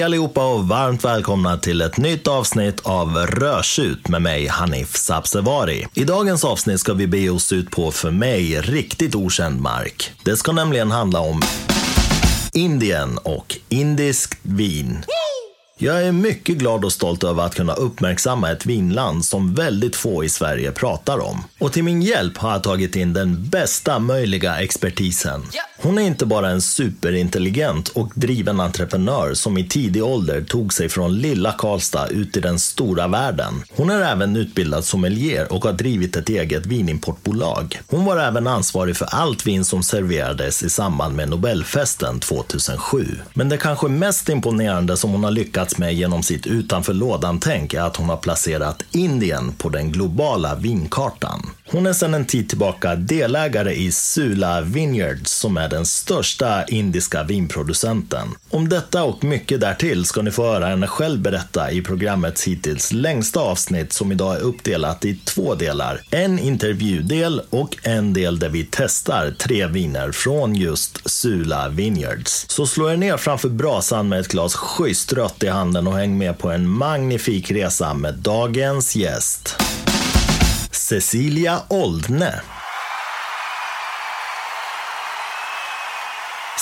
Hej allihopa och varmt välkomna till ett nytt avsnitt av Rörsut med mig Hanif Sabsevari. I dagens avsnitt ska vi be oss ut på för mig riktigt okänd mark. Det ska nämligen handla om Indien och indiskt vin. Jag är mycket glad och stolt över att kunna uppmärksamma ett vinland som väldigt få i Sverige pratar om. Och till min hjälp har jag tagit in den bästa möjliga expertisen. Hon är inte bara en superintelligent och driven entreprenör som i tidig ålder tog sig från lilla Karlstad ut i den stora världen. Hon är även utbildad sommelier och har drivit ett eget vinimportbolag. Hon var även ansvarig för allt vin som serverades i samband med Nobelfesten 2007. Men det kanske mest imponerande som hon har lyckats med genom sitt utanför lådan-tänk är att hon har placerat Indien på den globala vinkartan. Hon är sedan en tid tillbaka delägare i Sula Vineyards som är den största indiska vinproducenten. Om detta och mycket därtill ska ni få höra henne själv berätta i programmets hittills längsta avsnitt som idag är uppdelat i två delar. En intervjudel och en del där vi testar tre viner från just Sula Vineyards. Så slå er ner framför brasan med ett glas schysst rött i handen och häng med på en magnifik resa med dagens gäst. Cecilia Oldne.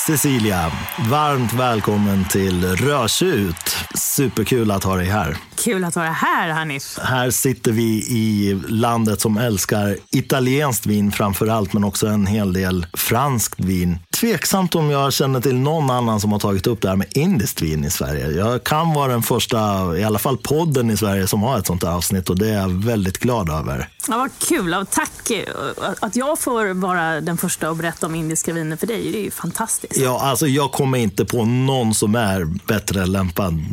Cecilia, varmt välkommen till Rörsut. Superkul att ha dig här. Kul att vara här, Hanif. Här sitter vi i landet som älskar italienskt vin framför allt, men också en hel del franskt vin. Tveksamt om jag känner till någon annan som har tagit upp det här med indiskt vin i Sverige. Jag kan vara den första, i alla fall podden i Sverige, som har ett sånt här avsnitt och det är jag väldigt glad över. Ja, vad kul och tack att jag får vara den första att berätta om indiska viner för dig. Det är ju fantastiskt. Ja, alltså jag kommer inte på någon som är bättre lämpad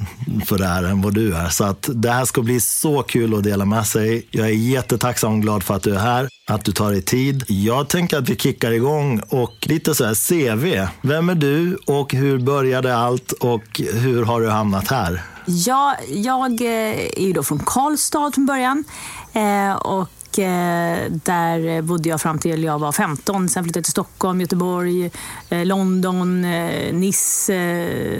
för det här än vad du är. Så att det här ska bli så kul att dela med sig. Jag är jättetacksam och glad för att du är här, att du tar dig tid. Jag tänker att vi kickar igång och lite så här CV. Vem är du och hur började allt och hur har du hamnat här? Ja, jag eh, är ju då från Karlstad från början. Eh, och Eh, där bodde jag fram till jag var 15. Sen flyttade jag till Stockholm, Göteborg, eh, London, eh, Nice,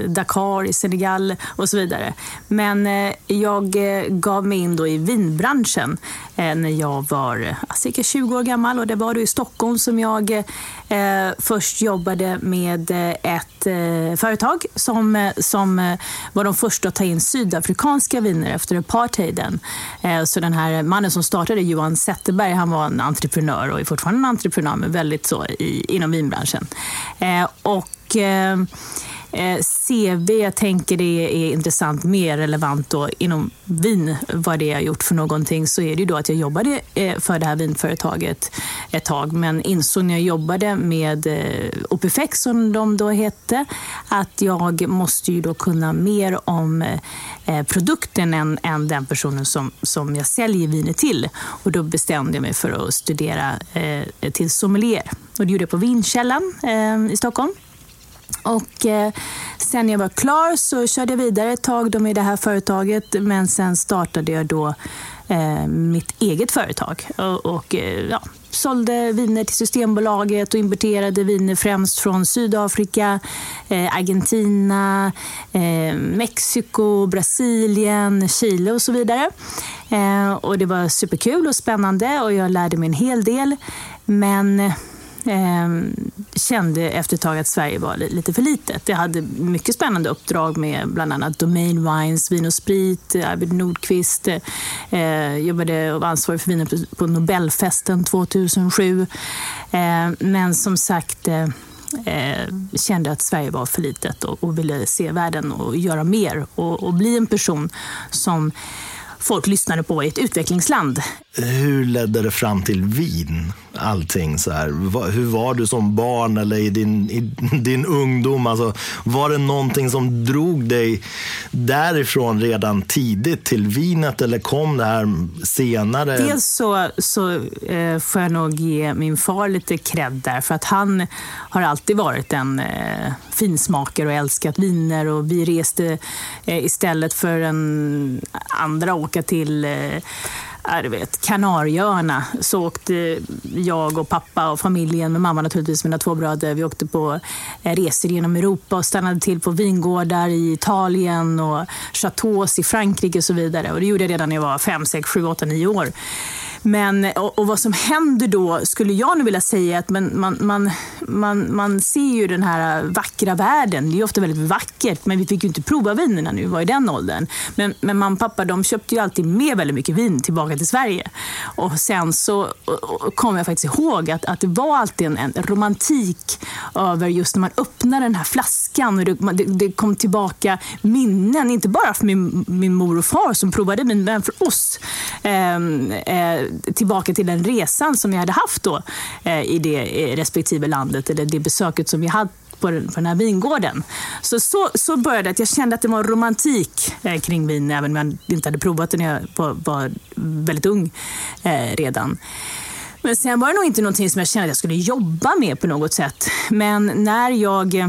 Dakar i Senegal och så vidare. Men jag gav mig in då i vinbranschen när jag var cirka 20 år gammal och det var då i Stockholm som jag först jobbade med ett företag som, som var de första att ta in sydafrikanska viner efter apartheiden. Så den här mannen som startade, Johan Zetterberg han var en entreprenör och är fortfarande en entreprenör, men väldigt så i, inom vinbranschen. Eh, och, eh, eh CV, jag tänker det är intressant, mer relevant då inom vin, vad det är jag gjort för någonting, så är det ju då att jag jobbade eh, för det här vinföretaget ett tag, men insåg när jag jobbade med eh, Opifex, som de då hette, att jag måste ju då kunna mer om eh, eh produkten än, än den personen som, som jag säljer vinet till. Och då bestämde jag mig för att studera eh, till sommelier. Och det gjorde jag på Vinkällan eh, i Stockholm. Och eh, sen när jag var klar så körde jag vidare ett tag då med det här företaget. Men sen startade jag då eh, mitt eget företag. Och, och eh, ja, sålde viner till Systembolaget och importerade viner främst från Sydafrika, eh, Argentina, eh, Mexiko, Brasilien, Chile och så vidare. Eh, och det var superkul och spännande och jag lärde mig en hel del. Men eh, eh, kände efter ett tag att Sverige var lite för litet. Jag hade mycket spännande uppdrag med bland annat Domain Wines, Vin och Sprit, Arvid Nordqvist. Eh, jobbade och var ansvarig för viner på Nobelfesten 2007. Eh, men som sagt eh, eh, kände att Sverige var för litet och, och ville se världen och göra mer och, och bli en person som folk lyssnade på i ett utvecklingsland. Hur ledde det fram till vin? Allting så här. Hur var du som barn eller i din, i din ungdom? Alltså, var det någonting som drog dig därifrån redan tidigt till vinet eller kom det här senare? Dels så, så eh, får jag nog ge min far lite cred där för att han har alltid varit en eh, finsmakare och älskat viner och vi reste eh, istället för en andra åka till eh, vet, Kanarieöarna så åkte jag och pappa och familjen med mamma naturligtvis, mina två bröder. Vi åkte på eh, resor genom Europa och stannade till på vingårdar i Italien och chateaus i Frankrike och så vidare. Och det gjorde jag redan när jag var fem, sex, sju, åtta, nio år. Men, och, och, vad som händer då, skulle jag nu vilja säga, att man, man, man, man, man ser ju den här vackra världen. Det är ofta väldigt vackert, men vi fick ju inte prova vinerna nu, vi var i den åldern. Men, men mamma och pappa de köpte ju alltid med väldigt mycket vin tillbaka till Sverige. Och sen så kommer jag faktiskt ihåg att, att det var alltid en, en romantik över just när man öppnade den här flaskan och det, det, det, kom tillbaka minnen, inte bara för min, min mor och far som provade vin, men för oss. Ehm, eh, eh, tillbaka till den resan som jag hade haft då eh, i det eh, respektive landet, eller det besöket som vi hade på den, på den här vingården. Så, så, så började det att jag kände att det var romantik eh, kring vin, även om jag inte hade provat det när jag var, var väldigt ung eh, redan. Men sen var det nog inte någonting som jag kände att jag skulle jobba med på något sätt. Men när jag eh,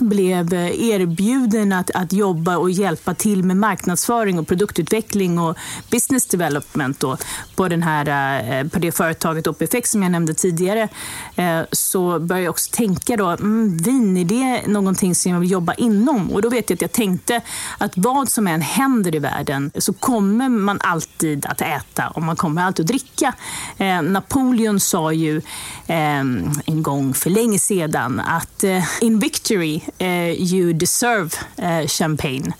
blev eh, erbjuden att, att jobba och hjälpa till med marknadsföring och produktutveckling och business development då, på, den här, eh, på det företaget OPFX som jag nämnde tidigare eh, så började jag också tänka då, mm, vin, är det någonting som jag vill jobba inom? Och då vet jag att jag tänkte att vad som än händer i världen så kommer man alltid att äta och man kommer alltid att dricka. Napoleon sa ju en gång för länge sedan att in victory uh, you deserve uh, champagne,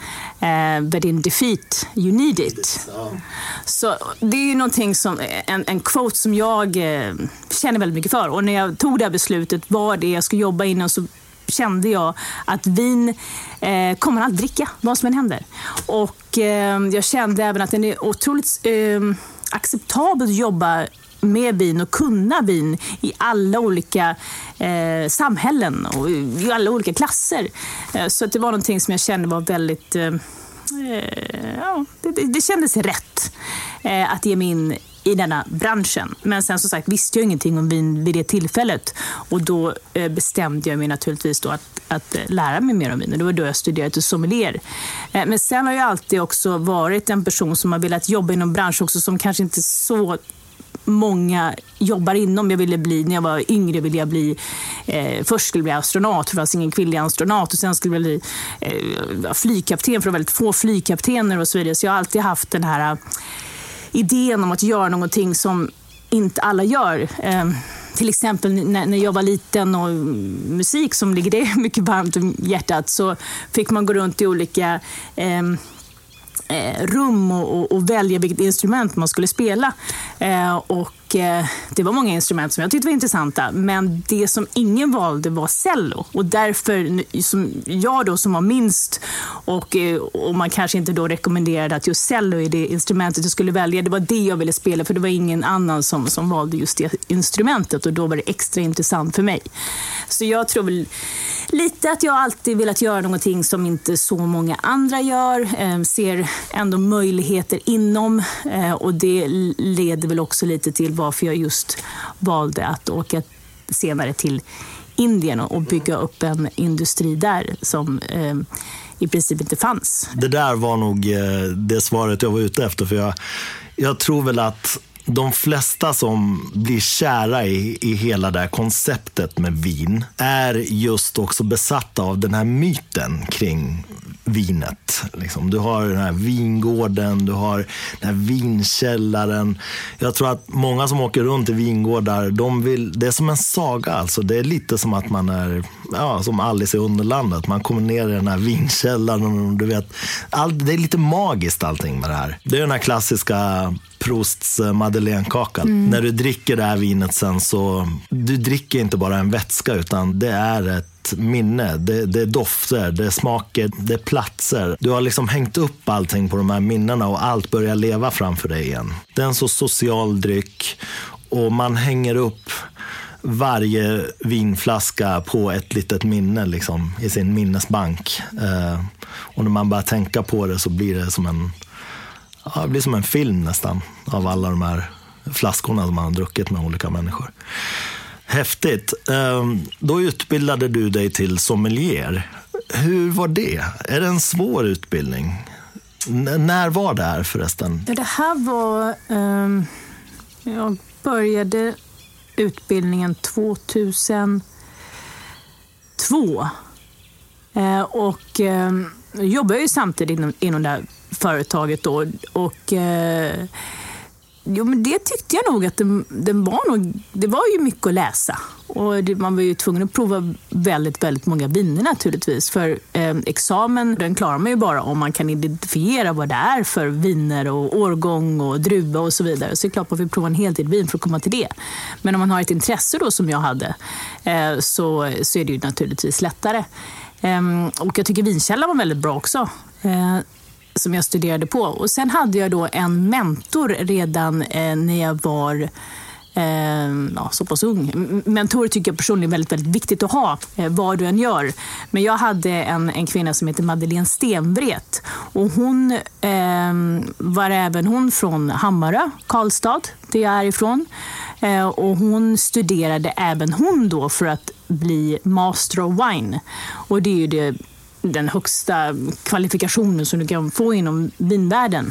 uh, but in defeat you need it. Så det är ju någonting som, en, en quote som jag känner väldigt mycket för. Och när jag tog det här beslutet, vad det är jag ska jobba inom, så kände jag att vin eh, kommer man aldrig dricka, vad som än händer. Och eh, jag kände även att det är otroligt eh, acceptabelt att jobba med vin och kunna vin i alla olika eh, samhällen och i alla olika klasser. Eh, så det var någonting som jag kände var väldigt eh, eh ja, det, det, kändes rätt eh, att ge mig in i denna branschen. Men sen som sagt visste jag ingenting om vin vid det tillfället och då eh, bestämde jag mig naturligtvis då att, att eh, lära mig mer om vin. Och det var då jag studerade till sommelier. Eh, men sen har jag alltid också varit en person som har velat jobba inom bransch också som kanske inte så många jobbar inom. Jag ville bli, när jag var yngre ville jag bli, eh, först skulle jag bli astronaut, för det fanns ingen kvinnlig astronaut. Och sen skulle jag bli eh, flygkapten, för det var väldigt få flygkaptener och så vidare. Så jag har alltid haft den här uh, idén om att göra någonting som inte alla gör. Eh, till exempel när, när jag var liten och musik som ligger det mycket varmt om hjärtat så fick man gå runt i olika eh, Eh, rum och, och, och, välja vilket instrument man skulle spela. Eh, och och eh, det var många instrument som jag tyckte var intressanta, men det som ingen valde var cello. Och därför, som jag då som var minst och, eh, och man kanske inte då rekommenderade att just cello är det instrumentet jag skulle välja, det var det jag ville spela för det var ingen annan som, som valde just det instrumentet och då var det extra intressant för mig. Så jag tror väl lite att jag alltid velat göra någonting som inte så många andra gör, eh, ser ändå möjligheter inom eh, och det leder väl också lite till varför jag just valde att åka senare till Indien och bygga upp en industri där som eh, i princip inte fanns. Det där var nog eh, det svaret jag var ute efter. För jag, jag tror väl att de flesta som blir kära i, i hela det här konceptet med vin är just också besatta av den här myten kring vinet. Liksom. Du har den här vingården, du har den här vinkällaren. Jag tror att många som åker runt i vingårdar, de vill, det är som en saga. Alltså. Det är lite som att man är ja, som Alice i Underlandet. Man kommer ner i den här vinkällaren du vet, all, det är lite magiskt allting med det här. Det är den här klassiska Prousts madeleinekaka. Mm. När du dricker det här vinet sen så, du dricker inte bara en vätska utan det är ett minne. Det, det är dofter, det är smaker, det är platser. Du har liksom hängt upp allting på de här minnena och allt börjar leva framför dig igen. Det är en så social dryck och man hänger upp varje vinflaska på ett litet minne liksom, i sin minnesbank. Eh, och när man börjar tänka på det så blir det som en ja, det blir som en film nästan av alla de här flaskorna som man har druckit med olika människor. Häftigt. Ehm, då utbildade du dig till sommelier. Hur var det? Är det en svår utbildning? N när var det här förresten? Det här var... Um, jag började utbildningen 2002. Eh, och eh, jobbade ju samtidigt inom, inom det här företaget då. Och, eh, jo, men det tyckte jag nog att den, den var nog, det var ju mycket att läsa. Och det, man var ju tvungen att prova väldigt, väldigt många viner naturligtvis. För eh, examen den klarar man ju bara om man kan identifiera vad det är för viner och årgång och druva och så vidare. Så det är klart man får prova en hel del vin för att komma till det. Men om man har ett intresse då som jag hade eh, så, så är det ju naturligtvis lättare. Eh, och jag tycker vinkällan var väldigt bra också. Eh, som jag studerade på. Och Sen hade jag då en mentor redan eh, när jag var eh, ja, så pass ung. Mentorer tycker jag personligen är väldigt, väldigt viktigt att ha, eh, vad du än gör. Men jag hade en, en kvinna som heter Madeleine Stenvret. Och hon eh, var även hon från Hammarö, Karlstad, där jag är ifrån. Eh, och hon studerade även hon då för att bli Master of Wine. Och det är ju det den högsta kvalifikationen som du kan få inom vinvärlden.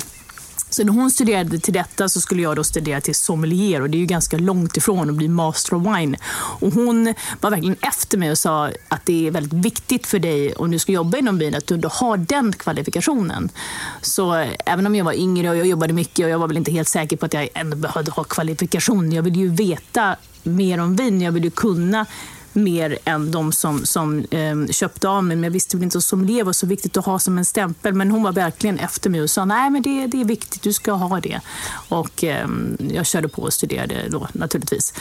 Så när hon studerade till detta så skulle jag då studera till sommelier och det är ju ganska långt ifrån att bli master of wine. Och hon var verkligen efter mig och sa att det är väldigt viktigt för dig om du ska jobba inom vin att du har den kvalifikationen. Så även om jag var yngre och jag jobbade mycket och jag var väl inte helt säker på att jag ändå behövde ha kvalifikationer. Jag ville ju veta mer om vin. Jag ville ju kunna mer än de som, som eh, köpte av mig. Men jag visste väl inte att sommelier var så viktigt att ha som en stämpel. Men hon var verkligen efter mig och sa nej men det, det är viktigt, du ska ha det. Och eh, jag körde på och studerade då naturligtvis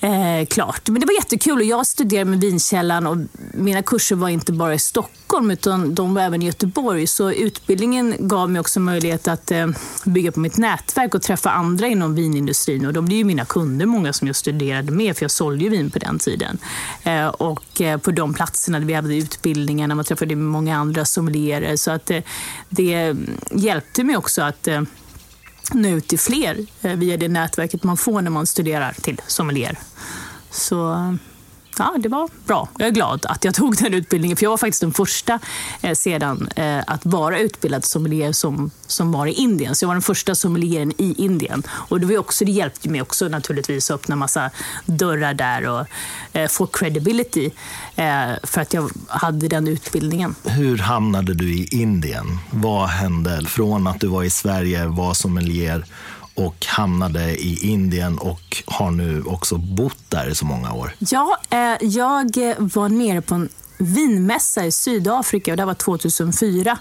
eh, klart. Men det var jättekul och jag studerade med Vinkällan och mina kurser var inte bara i Stockholm utan de var även i Göteborg. Så utbildningen gav mig också möjlighet att eh, bygga på mitt nätverk och träffa andra inom vinindustrin. Och de blev ju mina kunder, många som jag studerade med, för jag sålde ju vin på den tiden. Eh, och eh, på de platserna där vi hade utbildningarna, man träffade många andra sommelierer. Så att eh, det hjälpte mig också att eh, nu nå ut till fler eh, via det nätverket man får när man studerar till sommelier. Så ja, det var bra. Jag är glad att jag tog den utbildningen, för jag var faktiskt den första eh, sedan eh, att vara utbildad sommelier som, som var i Indien. Så jag var den första sommelieren i Indien. Och det, var också, det hjälpte mig också naturligtvis att öppna massa dörrar där och eh, få credibility eh, för att jag hade den utbildningen. Hur hamnade du i Indien? Vad hände från att du var i Sverige, var sommelier och hamnade i Indien och har nu också bott där i så många år. Ja, eh, jag var nere på en vinmässa i Sydafrika och det var 2004.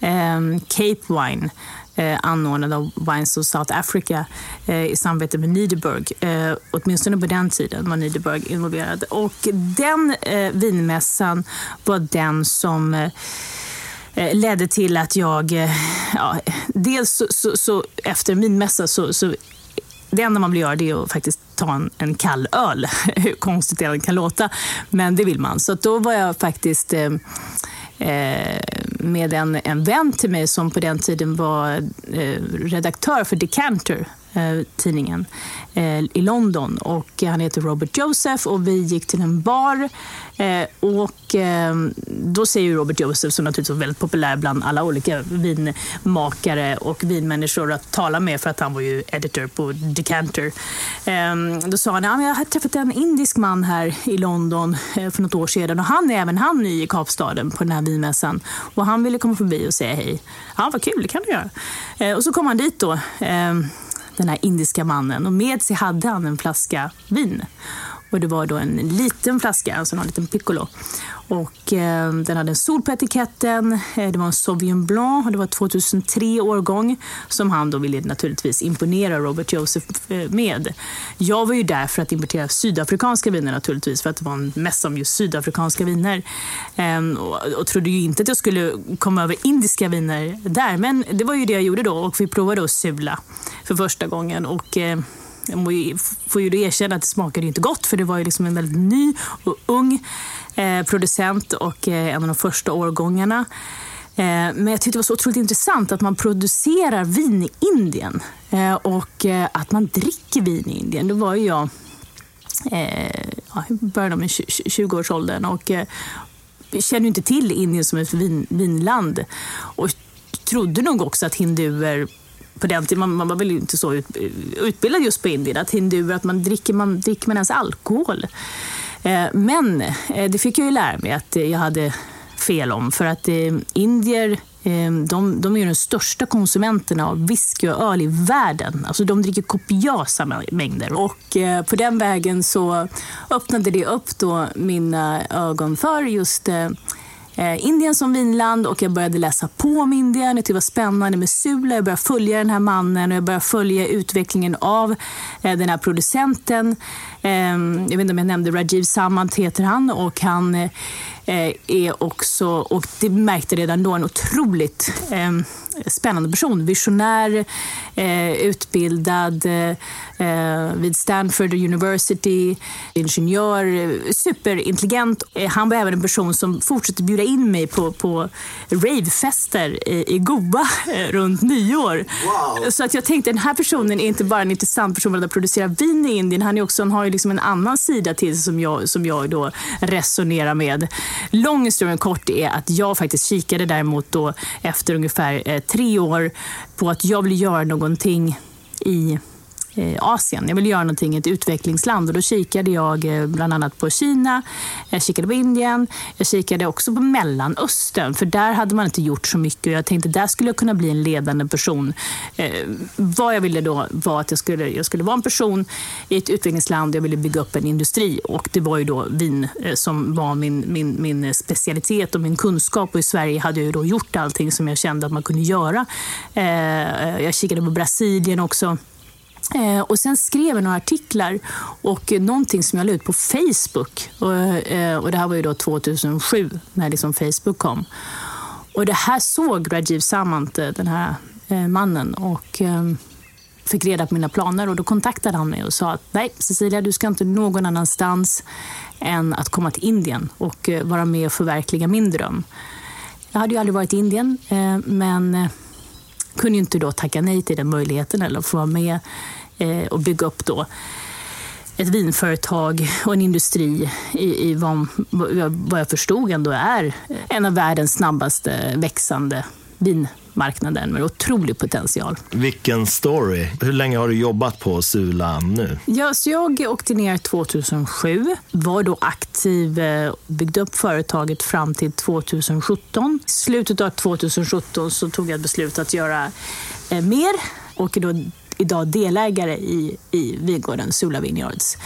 Eh, Cape Wine eh, anordnad av Wines of South Africa eh, i samarbete med Niederberg. Eh, åtminstone på den tiden var Niederberg involverad. Och den eh, vinmässan var den som eh, Eh, ledde till att jag... Eh, ja, dels så, så, så efter min mässa så, så det enda man vill göra det är att faktiskt ta en, en kall öl. Hur konstigt det kan låta, men det vill man. Så då var jag faktiskt eh, eh, med en, en vän till mig som på den tiden var eh, redaktör för Decanter, Eh, tidningen, eh, i London. Och eh, han heter Robert Joseph och vi gick till en bar och då säger Robert Joseph, som naturligtvis var väldigt populär bland alla olika vinmakare och vinmänniskor att tala med för att han var ju editor på Decanter. Ehm, då sa han, jag har träffat en indisk man här i London för något år sedan och han är även han ny i Kapstaden på den här vinmässan och han ville komma förbi och säga hej. Ja, vad kul, det kan du göra. Och så kom han dit då ehm, den här indiska mannen och med sig hade han en flaska vin. Och det var då en liten flaska, alltså en liten piccolo. Och, eh, den hade en sol på etiketten. Eh, det var en Sauvignon Blanc och det var 2003 årgång som han då ville naturligtvis imponera Robert Joseph eh, med. Jag var ju där för att importera sydafrikanska viner naturligtvis för att det var en mässa om just sydafrikanska viner. Ehm, och, och trodde ju inte att jag skulle komma över indiska viner där. Men det var ju det jag gjorde då och vi provade att sula för första gången. Och, eh, jag får ju erkänna att det smakade inte gott för det var ju liksom en väldigt ny och ung eh, producent och eh, en av de första årgångarna. Eh, men jag tyckte det var så otroligt intressant att man producerar vin i Indien och att man dricker vin i Indien. Då var ju jag i början av 20-årsåldern och kände inte till Indien som ett vin, vinland. Och trodde nog också att hinduer på den tiden, man, man var väl inte så ut, utbildad just på Indien, att hinduer, att man dricker man, dricker man ens alkohol? Eh, men eh, det fick jag ju lära mig att eh, jag hade fel om. För att eh, indier eh, de, de, är de största konsumenterna av whisky och öl i världen. Alltså de dricker kopiösa mängder. Och eh, på den vägen så öppnade det upp då mina ögon för just eh, Indien som vinland och jag började läsa på om Indien. Jag tyckte det var spännande med Sula. Jag började följa den här mannen och jag började följa utvecklingen av eh, den här producenten. Eh, jag vet inte om jag nämnde Rajiv Samant heter han och han eh, eh, är också, och det märkte redan då, en otroligt ehm, spännande person. Visionär, eh, utbildad eh, vid Stanford University, ingenjör, superintelligent. Eh, han var även en person som fortsatte bjuda in mig på, på ravefester i, i Goa eh, runt nyår. Wow. Så att jag tänkte den här personen är inte bara en intressant person att producera vin i Indien, han, är också, han har ju liksom en annan sida till sig som jag, som jag då resonerar med. Lång historia kort är att jag faktiskt kikade däremot då efter ungefär eh, tre år på att jag vill göra någonting i Eh, Asien. Jag ville göra någonting i ett utvecklingsland och då kikade jag eh, bland annat på Kina, jag kikade på Indien, jag kikade också på Mellanöstern för där hade man inte gjort så mycket och jag tänkte där skulle jag kunna bli en ledande person. Eh, vad jag ville då var att jag skulle, jag skulle vara en person i ett utvecklingsland och jag ville bygga upp en industri och det var ju då vin eh, som var min, min, min specialitet och min kunskap och i Sverige hade jag då gjort allting som jag kände att man kunde göra. Jag kikade på Brasilien också Eh, och sen skrev jag några artiklar och någonting som jag la ut på Facebook. Och, eh, och det här var ju då 2007 när liksom Facebook kom. Och det här såg Rajiv Samant, eh, den här eh, mannen, och eh, fick reda på mina planer. Och då kontaktade han mig och sa att nej, Cecilia, du ska inte någon annanstans än att komma till Indien och eh, vara med och förverkliga min dröm. Jag hade ju aldrig varit i Indien, eh, men kunde ju inte då tacka nej till den möjligheten eller få vara med eh, och bygga upp då ett vinföretag och en industri i, i vad, vad jag förstod ändå är en av världens snabbaste växande vinmarknaden med otrolig potential. Vilken story! Hur länge har du jobbat på Sula nu? Ja, så jag åkte ner 2007, var då aktiv, eh, byggde upp företaget fram till 2017. I slutet av 2017 så tog jag ett beslut att göra eh, mer och då idag delägare i, i vingården Sula Vineyards.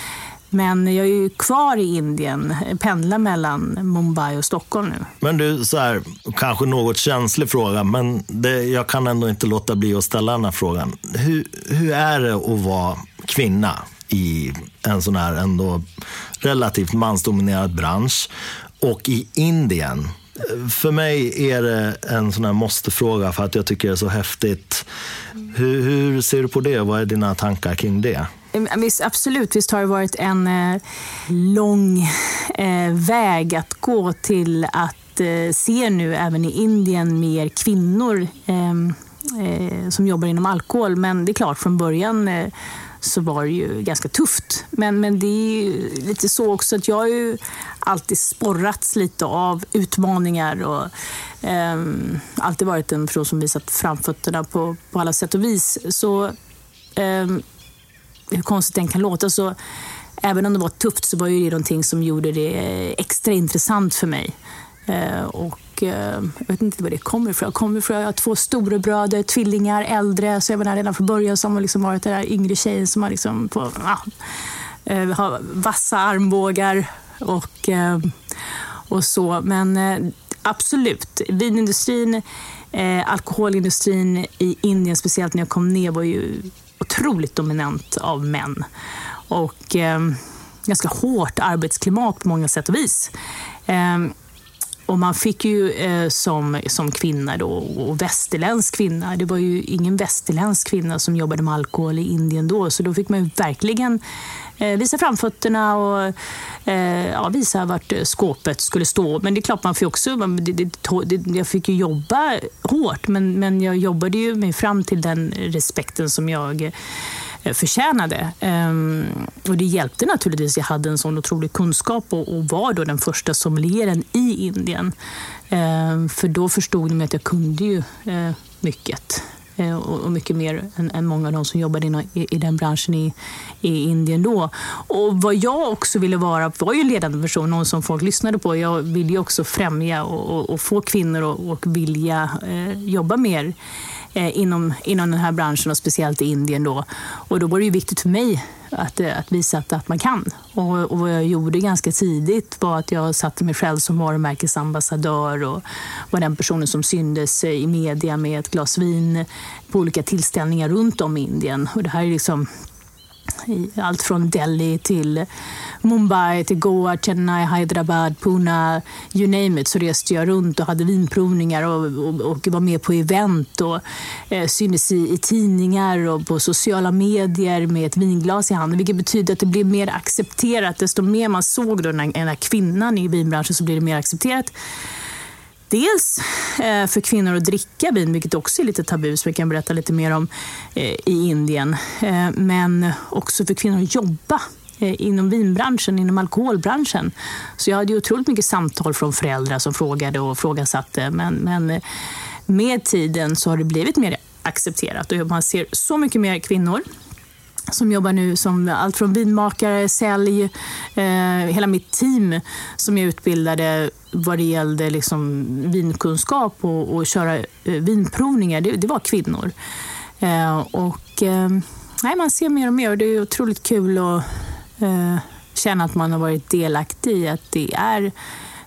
Men jag är ju kvar i Indien, pendlar mellan Mumbai och Stockholm nu. Men du, så här, kanske något känslig fråga, men det, jag kan ändå inte låta bli att ställa den här frågan. Hur, hur är det att vara kvinna i en sån här ändå relativt mansdominerad bransch och i Indien? För mig är det en sån här måste-fråga för att jag tycker det är så häftigt. Hur, hur ser du på det? Vad är dina tankar kring det? Eh, visst, absolut, visst har det varit en eh, lång eh, väg att gå till att eh, se nu även i Indien mer kvinnor ehm, eh, som jobbar inom alkohol. Men det är klart, från början eh, så var det ju ganska tufft. Men, men det är lite så också att jag har ju alltid sporrats lite av utmaningar och eh, alltid varit en person som visat framfötterna på, på alla sätt och vis. Så eh, hur konstigt den kan låta så även om det var tufft så var det någonting som gjorde det eh, extra intressant för mig. Eh, och eh, jag vet inte var det kommer ifrån. Jag kommer ifrån, jag har två storebröder, tvillingar, äldre. Så jag var redan från början som har liksom varit den där yngre tjejen som har, liksom på, ja, eh, har vassa armbågar och, eh, och så. Men eh, absolut, vinindustrin, alkoholindustrin i Indien, speciellt när jag kom ner, var ju otroligt dominant av män. Och ehm, ganska hårt arbetsklimat på många sätt och vis. Ehm, och man fick ju eh, som, som kvinna då, och västerländsk kvinna, det var ju ingen västerländsk kvinna som jobbade med alkohol i Indien då, så då fick man ju verkligen eh, visa framfötterna och eh, ja, visa vart eh, skåpet skulle stå. Men det är klart, man fick också, det, det, jag fick ju jobba hårt, men, men jag jobbade ju mig fram till den respekten som jag Eh, Eh, förtjänade. Ehm, och det hjälpte naturligtvis. Jag hade en sån otrolig kunskap och var då den första sommelieren i Indien. Ehm, för då förstod de att jag kunde ju eh, mycket. Eh, och mycket mer än, många av de som jobbade i, den branschen i, Indien då. Och vad jag också ville vara var ju ledande person, någon som folk lyssnade på. Jag ville ju också främja och, få kvinnor att och vilja jobba mer Eh, inom, inom den här branschen och speciellt i Indien. Då. Och då var det ju viktigt för mig att, eh, att visa att, att man kan. Och, och vad jag gjorde ganska tidigt var att jag satte mig själv som varumärkesambassadör och var den personen som syndes eh, i media med ett glas vin på olika tillställningar runt om i Indien. Och det här är liksom i allt från Delhi till Mumbai, till Goa, Chennai, Hyderabad, Pune, you name it, så reste jag runt och hade vinprovningar och, och, och var med på event och eh, syntes i, i, tidningar och på sociala medier med ett vinglas i handen, vilket betyder att det blev mer accepterat. Desto mer man såg då den här, den här kvinnan i vinbranschen så blev det mer accepterat. Dels eh, för kvinnor att dricka vin, vilket också är lite tabu, som vi kan berätta lite mer om eh, i Indien. Eh, men också för kvinnor att jobba inom vinbranschen, inom alkoholbranschen. Så jag hade otroligt mycket samtal från föräldrar som frågade och frågasatte. Men, men med tiden så har det blivit mer accepterat och man ser så mycket mer kvinnor som jobbar nu som allt från vinmakare, sälj, eh, hela mitt team som jag utbildade vad det gällde liksom vinkunskap och, och köra eh, vinprovningar, det, det, var kvinnor. Eh, och eh, nej, Man ser mer och mer och det är otroligt kul att eh, känna att man har varit delaktig i att det är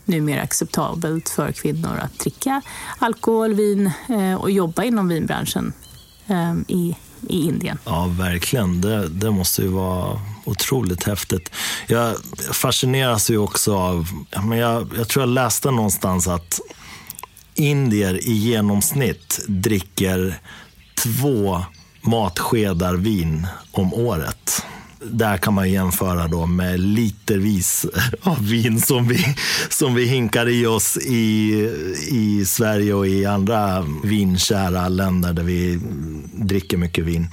numera acceptabelt för kvinnor att dricka alkohol, vin eh, och jobba inom vinbranschen eh, i i Indien. Ja, verkligen. Det, det måste ju vara otroligt häftigt. Jag fascineras ju också av, men jag, jag tror jag läste någonstans att indier i genomsnitt dricker två matskedar vin om året där kan man jämföra då med litervis av vin som vi, som vi hinkar i oss i, i Sverige och i andra vinkära länder där vi dricker mycket vin.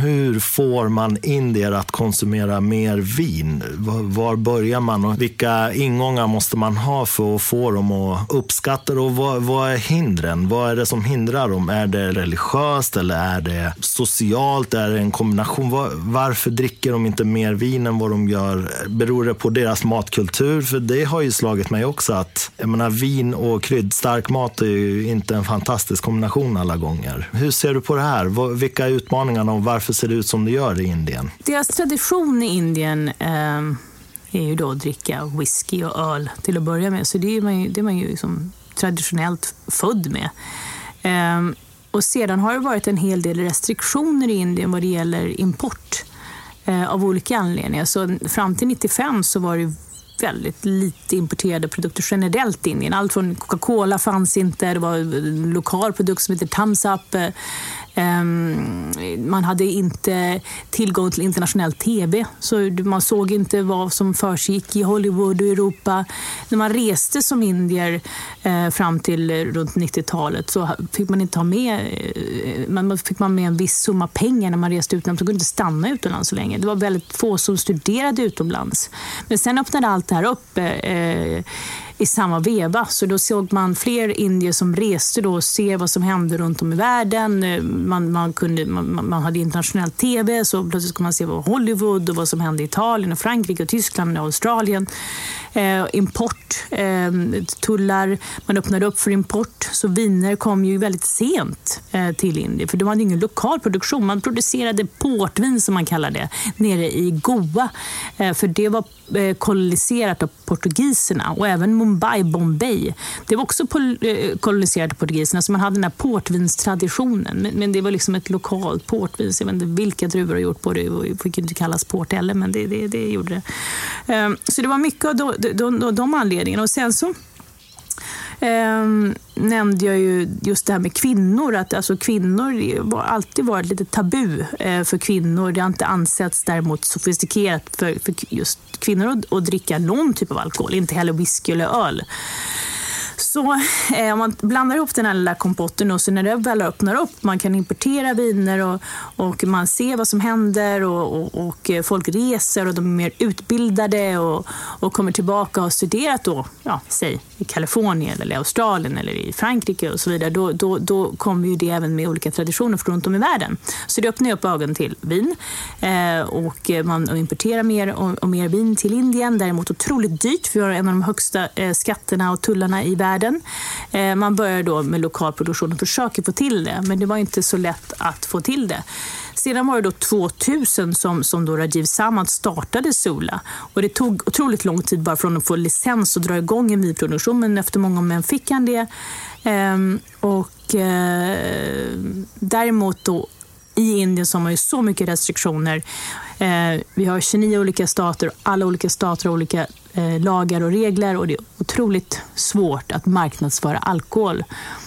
Hur får man indier att konsumera mer vin? Var börjar man och vilka ingångar måste man ha för att få dem att uppskatta det? Och vad, vad är hindren? Vad är det som hindrar dem? Är det religiöst eller är det socialt? Är det en kombination? Var, varför dricker de inte mer vin än vad de gör? Beror det på deras matkultur? För det har ju slagit mig också att jag menar, vin och kryddstark mat är ju inte en fantastisk kombination alla gånger. Hur ser du på det här? Vilka är utmaningarna och varför varför ser det ut som det gör i Indien? Deras tradition i Indien eh, är ju då att dricka whisky och öl till att börja med. Så det är man ju, det är man ju liksom traditionellt född med. Eh, och sedan har det varit en hel del restriktioner i Indien vad det gäller import eh, av olika anledningar. Så fram till 95 så var det väldigt lite importerade produkter generellt i Indien. Allt från Coca-Cola fanns inte, det var en lokal produkt som heter Thumbs Up. Eh, Ehm, man hade inte tillgång till internationell tv, så man såg inte vad som försiggick i Hollywood och Europa. När man reste som indier eh, fram till runt 90-talet så fick man inte ha med, eh, man fick man med en viss summa pengar när man reste utomlands. Man kunde inte stanna utomlands så länge. Det var väldigt få som studerade utomlands. Men sen öppnade allt det här upp eh, i samma veva. Så då såg man fler indier som reste då och se vad som hände runt om i världen. Eh, man, man, kunde, man, man hade internationell tv, så plötsligt kunde man se vad Hollywood och vad som hände i Italien, och Frankrike, och Tyskland och Australien. Eh, import, eh, tullar, man öppnade upp för import. Så viner kom ju väldigt sent eh, till Indien, för de hade ingen lokal produktion. Man producerade portvin, som man kallar det, nere i Goa. Eh, för det var eh, koloniserat av portugiserna och även Mumbai, Bombay. Det var också eh, koloniserade koloniserat portugiserna, så alltså man hade den här portvinstraditionen. Men, det var liksom ett lokalt portvin. jag vet inte vilka druvor har gjort på det. Det fick inte kallas port heller, men det, det, det gjorde det. Ehm, så det var mycket av de, de, de anledningarna. Och sen så eh, nämnde jag ju just det här med kvinnor. Att alltså kvinnor har alltid varit lite tabu eh, för kvinnor. Det har inte ansetts däremot sofistikerat för, för just kvinnor att, att dricka någon typ av alkohol. Inte heller whisky eller öl. Så eh, om man blandar ihop den här lilla kompotten och så när det väl öppnar upp, man kan importera viner och, och man ser vad som händer och, och, och eh, folk reser och de är mer utbildade och, och kommer tillbaka och har studerat då, ja, säg i Kalifornien eller Australien eller i Frankrike och så vidare, då, då, då kommer ju det även med olika traditioner från runt om i världen. Så det öppnar ju upp ögonen till vin eh, och man importerar mer och, och, mer vin till Indien. Däremot otroligt dyrt, för vi har en av de högsta eh, skatterna och tullarna i världen världen. Eh, man börjar då med lokal produktion och försöker få till det, men det var inte så lätt att få till det. Sedan var det då 2000 som, som då Rajiv Samad startade Sola Och det tog otroligt lång tid bara från att få licens och dra igång en vinproduktion, men efter många om fick han det. Ehm, och ehm, däremot då i Indien så har man ju så mycket restriktioner. Eh, vi har 29 olika stater och alla olika stater har olika Eh, lagar och regler och det är otroligt svårt att marknadsföra alkohol.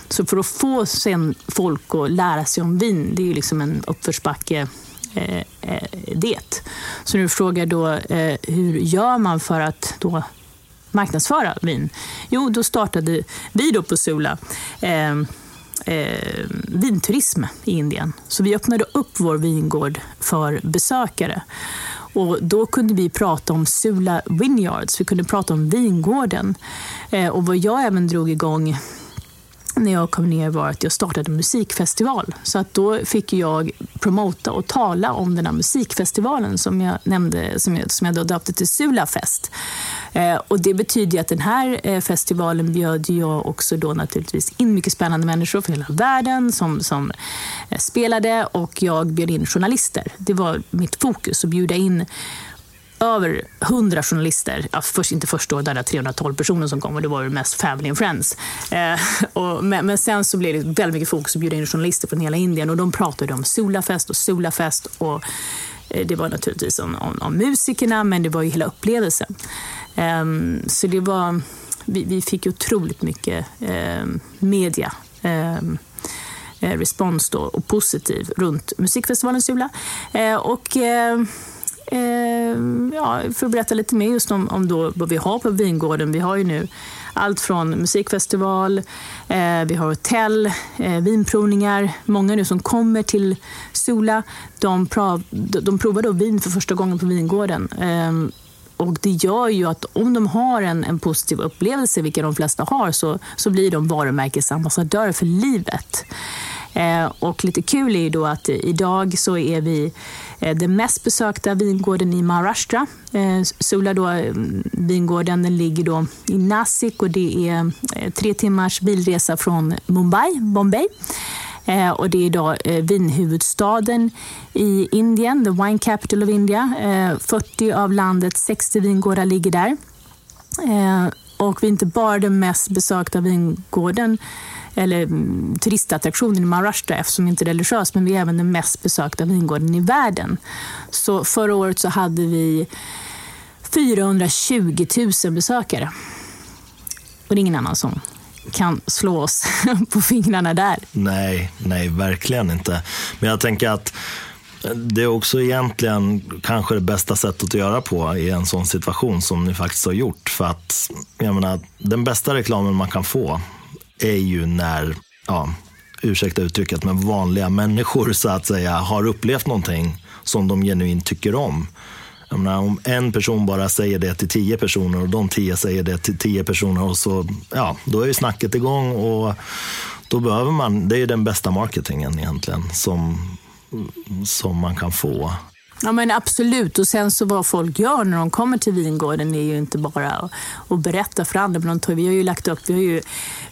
Så för att få sen folk att lära sig om vin, det är ju liksom en uppförsbacke eh, eh det. Så nu frågar då, eh, hur gör man för att då marknadsföra vin? Jo, då startade vi då på Sula eh, eh, vinturism i Indien. Så vi öppnade upp vår vingård för besökare. Och då kunde vi prata om Sula Vineyards, vi kunde prata om vingården. Eh, och vad jag även drog igång när jag kom ner var att jag startade en musikfestival. Så att då fick jag promota och tala om den här musikfestivalen som jag nämnde, som jag, som jag då döpte till Sulafest. Eh, och det betyder att den här eh, festivalen bjöd jag också då naturligtvis in mycket spännande människor från hela världen som, som eh, spelade och jag bjöd in journalister. Det var mitt fokus, att bjuda in över 100 journalister. Ja, först, inte först då, där 312 personer som kom och det var ju mest family and friends. Eh, och, men, men, sen så blev det väldigt mycket fokus att bjuda in journalister från hela Indien och de pratade om Sulafest och Sulafest och eh, det var naturligtvis om, om, om, musikerna men det var ju hela upplevelsen. Eh, så det var, vi, vi fick otroligt mycket ehm, media ehm, eh, respons då, och positiv runt musikfestivalen Sula. Eh, och ehm, eh, ja, för att berätta lite mer just om, om då vad vi har på vingården. Vi har ju nu allt från musikfestival, eh, vi har hotell, eh, vinprovningar. Många nu som kommer till Sula, de, prov, de provar då vin för första gången på vingården. Eh, och det gör ju att om de har en, en positiv upplevelse, vilket de flesta har, så, så blir de varumärkesambassadörer för livet. Eh, och lite kul är ju då att idag så är vi Eh, den mest besökta vingården i Maharashtra. Eh, Sula då, mm, vingården den ligger då i Nasik och det är eh, tre timmars bilresa från Mumbai, Bombay. och det är idag vinhuvudstaden i Indien, the wine capital of India. 40 av landets 60 vingårdar ligger där. och vi är inte bara den mest besökta vingården eller mm, turistattraktionen i Maharashtra eftersom inte är religiös, men vi är även den mest besökta vingården i världen. Så förra året så hade vi 420 000 besökare. Och det är ingen annan som kan slå oss på fingrarna där. Nej, nej, verkligen inte. Men jag tänker att det är också egentligen kanske det bästa sättet att göra på i en sån situation som ni faktiskt har gjort. För att, jag menar, den bästa reklamen man kan få är ju när, ja, ursäkta uttrycket, men vanliga människor så att säga har upplevt någonting som de genuint tycker om. Jag Menar, om en person bara säger det till tio personer och de tio säger det till tio personer och så, ja, då är ju snacket igång och då behöver man, det är ju den bästa marketingen egentligen som, som man kan få. Ja men absolut. Och sen så vad folk gör när de kommer till vingården är ju inte bara att, att berätta för andra. Men vi har ju lagt upp, vi har ju,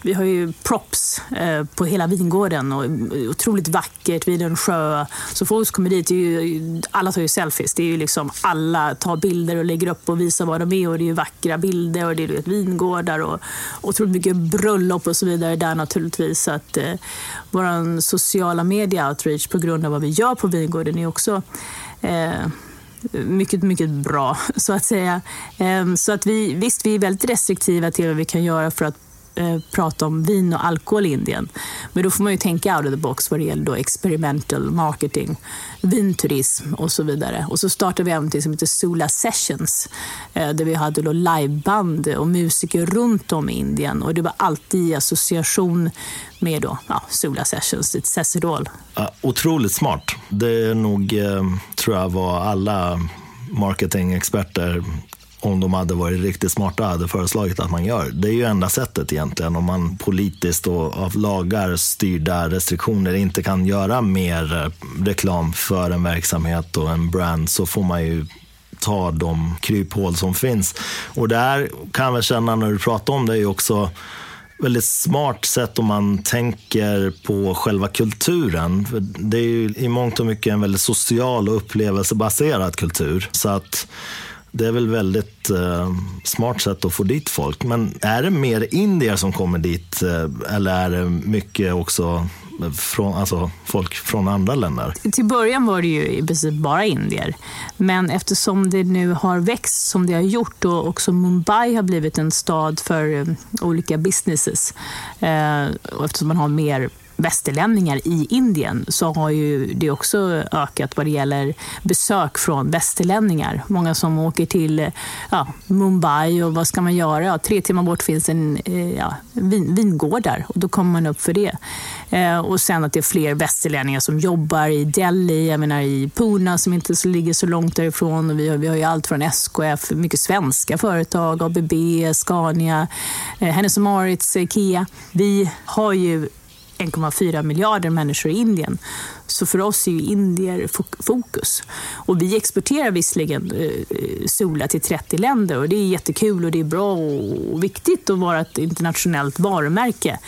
vi har ju props eh, på hela vingården och otroligt vackert vid en sjö. Så folk kommer dit, ju, alla tar ju selfies. Det är ju liksom, alla tar bilder och lägger upp och visar vad de är och det är ju vackra bilder och det är vet, vingårdar och otroligt mycket bröllop och så vidare där naturligtvis. Så att eh, vår sociala media outreach på grund av vad vi gör på vingården är också Eh, mycket, mycket bra, så att säga. Ehm, så att vi, visst, vi är väldigt restriktiva till vad vi kan göra för att eh, prata om vin och alkohol i Indien. Men då får man ju tänka out of the box vad det gäller då experimental marketing, vinturism och så vidare. Och så startade vi även något som heter Sula Sessions eh, där vi hade då liveband och musiker runt om i Indien och det var alltid i association med då, ja, Sula Sessions, it says it all. Otroligt smart. Det är nog, eh, tror jag, vad alla marketingexperter om de hade varit riktigt smarta hade föreslagit att man gör. Det är ju enda sättet egentligen om man politiskt och av lagar styrda restriktioner inte kan göra mer reklam för en verksamhet och en brand så får man ju ta de kryphål som finns. Och det här kan jag känna när du pratar om det är ju också väldigt smart sätt om man tänker på själva kulturen. För det är ju i mångt och mycket en väldigt social och upplevelsebaserad kultur. Så att det är väl väldigt eh, smart sätt att få dit folk. Men är det mer indier som kommer dit eh, eller är det mycket också eh, från, alltså folk från andra länder? Till början var det ju i princip bara indier. Men eftersom det nu har växt som det har gjort och också Mumbai har blivit en stad för eh, olika businesses eh, och eftersom man har mer västerlänningar i Indien så har ju det också ökat vad det gäller besök från västerlänningar. Många som åker till ja, Mumbai och vad ska man göra? Ja, tre timmar bort finns en eh, ja, vin, vingårdar och då kommer man upp för det. Eh, och sen att det är fler västerlänningar som jobbar i Delhi, jag menar i Pune som inte så, ligger så långt därifrån. Och vi, har, vi har ju allt från SKF, mycket svenska företag, ABB, Scania, eh, Hennes Mauritz, eh, Ikea. Vi har ju 1,4 miljarder människor i Indien. Så för oss är ju indier fokus. Och vi exporterar visserligen eh, Sola till 30 länder och det är jättekul och det är bra och viktigt att vara ett internationellt varumärke.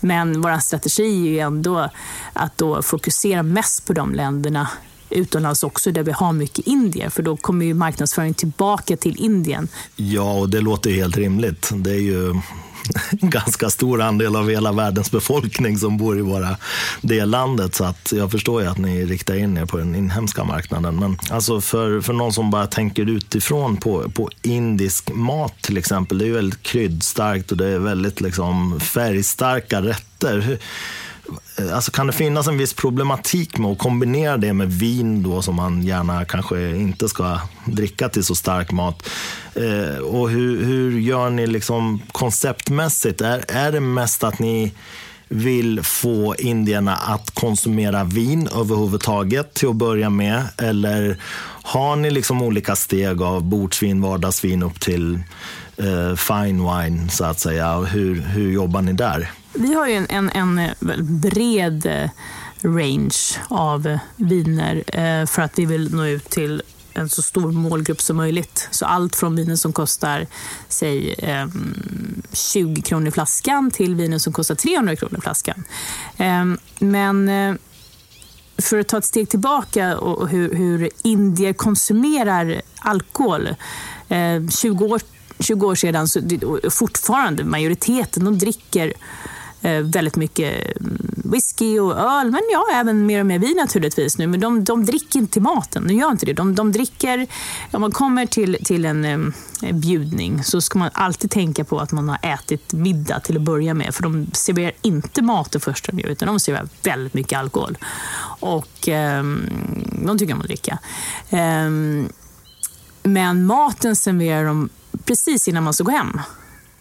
Men vår strategi är ju ändå att då fokusera mest på de länderna utomlands också där vi har mycket indier för då kommer ju marknadsföringen tillbaka till Indien. Ja, och det låter helt rimligt. Det är ju en ganska stor andel av hela världens befolkning som bor i bara det landet. Så att jag förstår ju att ni riktar in er på den inhemska marknaden. Men alltså för, för någon som bara tänker utifrån på, på indisk mat till exempel. Det är ju väldigt kryddstarkt och det är väldigt liksom färgstarka rätter. Eh, alltså kan det finnas en viss problematik med att kombinera det med vin då som man gärna kanske inte ska dricka till så stark mat? Eh, och hur, hur gör ni liksom konceptmässigt? Är, är det mest att ni vill få indierna att konsumera vin överhuvudtaget till att börja med? Eller har ni liksom olika steg av bordsvin, vardagsvin upp till eh, fine wine så att säga? Hur, hur jobbar ni där? Vi har ju en, en, en eh, bred eh, range av eh, viner för att vi vill nå ut till en så stor målgrupp som möjligt. Så allt från viner som kostar säg ehm, 20 kronor flaskan till viner som kostar 300 kronor flaskan. Ehm, men eh, för att ta ett steg tillbaka och hur, hur indier konsumerar alkohol. Ehm, 20 år 20 år sedan, så, fortfarande majoriteten, de dricker Eh, väldigt mycket mm, whisky och öl, men ja, även mer och mer vin naturligtvis nu. Men de, de dricker inte till maten, de gör inte det. De, de dricker, om man kommer till, till en eh, bjudning så ska man alltid tänka på att man har ätit middag till att börja med. För de serverar inte mat det första de gör, utan de serverar väldigt mycket alkohol. Och eh, de tycker om att dricka. Eh, men maten serverar de precis innan man ska gå hem.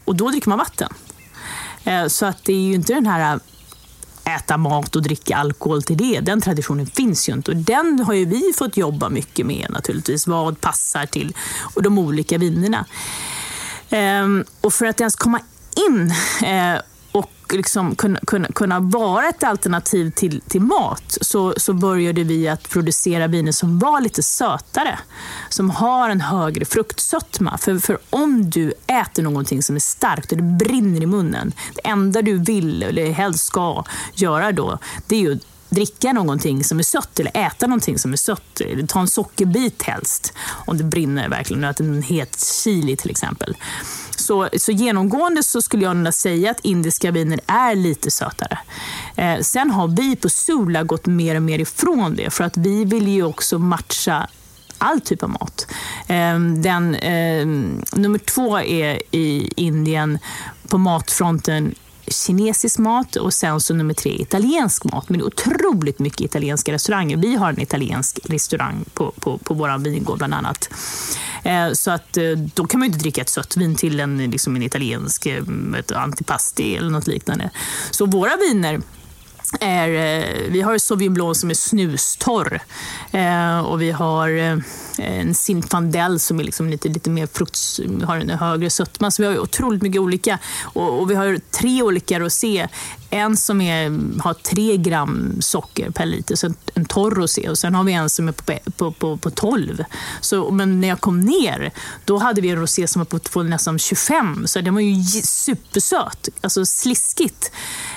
Och då dricker man vatten. Eh, så att det är ju inte den här äh, äta mat och dricka alkohol till det. Den traditionen finns ju inte och den har ju vi fått jobba mycket med naturligtvis. Vad passar till och de olika vinerna. Ehm, och för att ens komma in eh, liksom kunna, kunna, kunna vara ett alternativ till, till mat så, så började vi att producera viner som var lite sötare. Som har en högre fruktsötma. För, för om du äter någonting som är starkt och det brinner i munnen. Det enda du vill, eller helst ska, göra då, det är ju dricka någonting som är sött eller äta någonting som är sött. Eller ta en sockerbit helst, om det brinner verkligen. Äta en het chili till exempel. Så, så genomgående så skulle jag säga att indiska viner är lite sötare. Eh, sen har vi på Sula gått mer och mer ifrån det för att vi vill ju också matcha all typ av mat. Eh, den, eh, nummer två är i Indien på matfronten kinesisk mat och sen så nummer tre italiensk mat. Men det är otroligt mycket italienska restauranger. Vi har en italiensk restaurang på, på, på vår vingård bland annat. Eh, så att eh, då kan man inte dricka ett sött vin till en, liksom en italiensk eh, ett antipasti eller något liknande. Så våra viner är, eh, vi har Sauvignon Blanc som är snustorr eh, och vi har eh, en Zinfandel som är liksom lite, lite mer frukt, har en högre sötma. Så vi har otroligt mycket olika. Och, och vi har tre olika rosé. En som är, har tre gram socker per liter, så en, torr rosé. Och sen har vi en som är på, på, på, på 12. Så, men när jag kom ner, då hade vi en rosé som var på, på nästan 25. Så den var ju supersöt. Alltså sliskigt.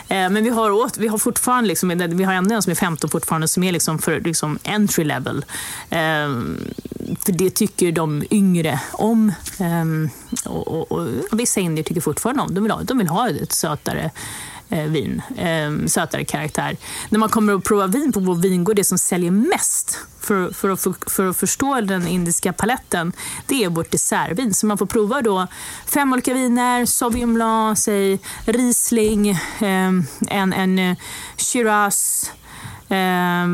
Eh, men vi har, vi har fortfarande liksom, vi har ändå en som är 15 fortfarande, som är liksom för liksom entry level. Eh, för det tycker de yngre om. Eh, och, och, och, vissa indier tycker fortfarande om. De vill ha, de vill ha ett sötare Eh, vin, eh, sötare karaktär. När man kommer att prova vin på vår vingård, det som säljer mest för, för, att, för, för att förstå den indiska paletten, det är vårt dessertvin. Så man får prova då fem olika viner, Sauvignon Blanc, säg, Riesling, eh, en, en eh, Shiraz, Eh,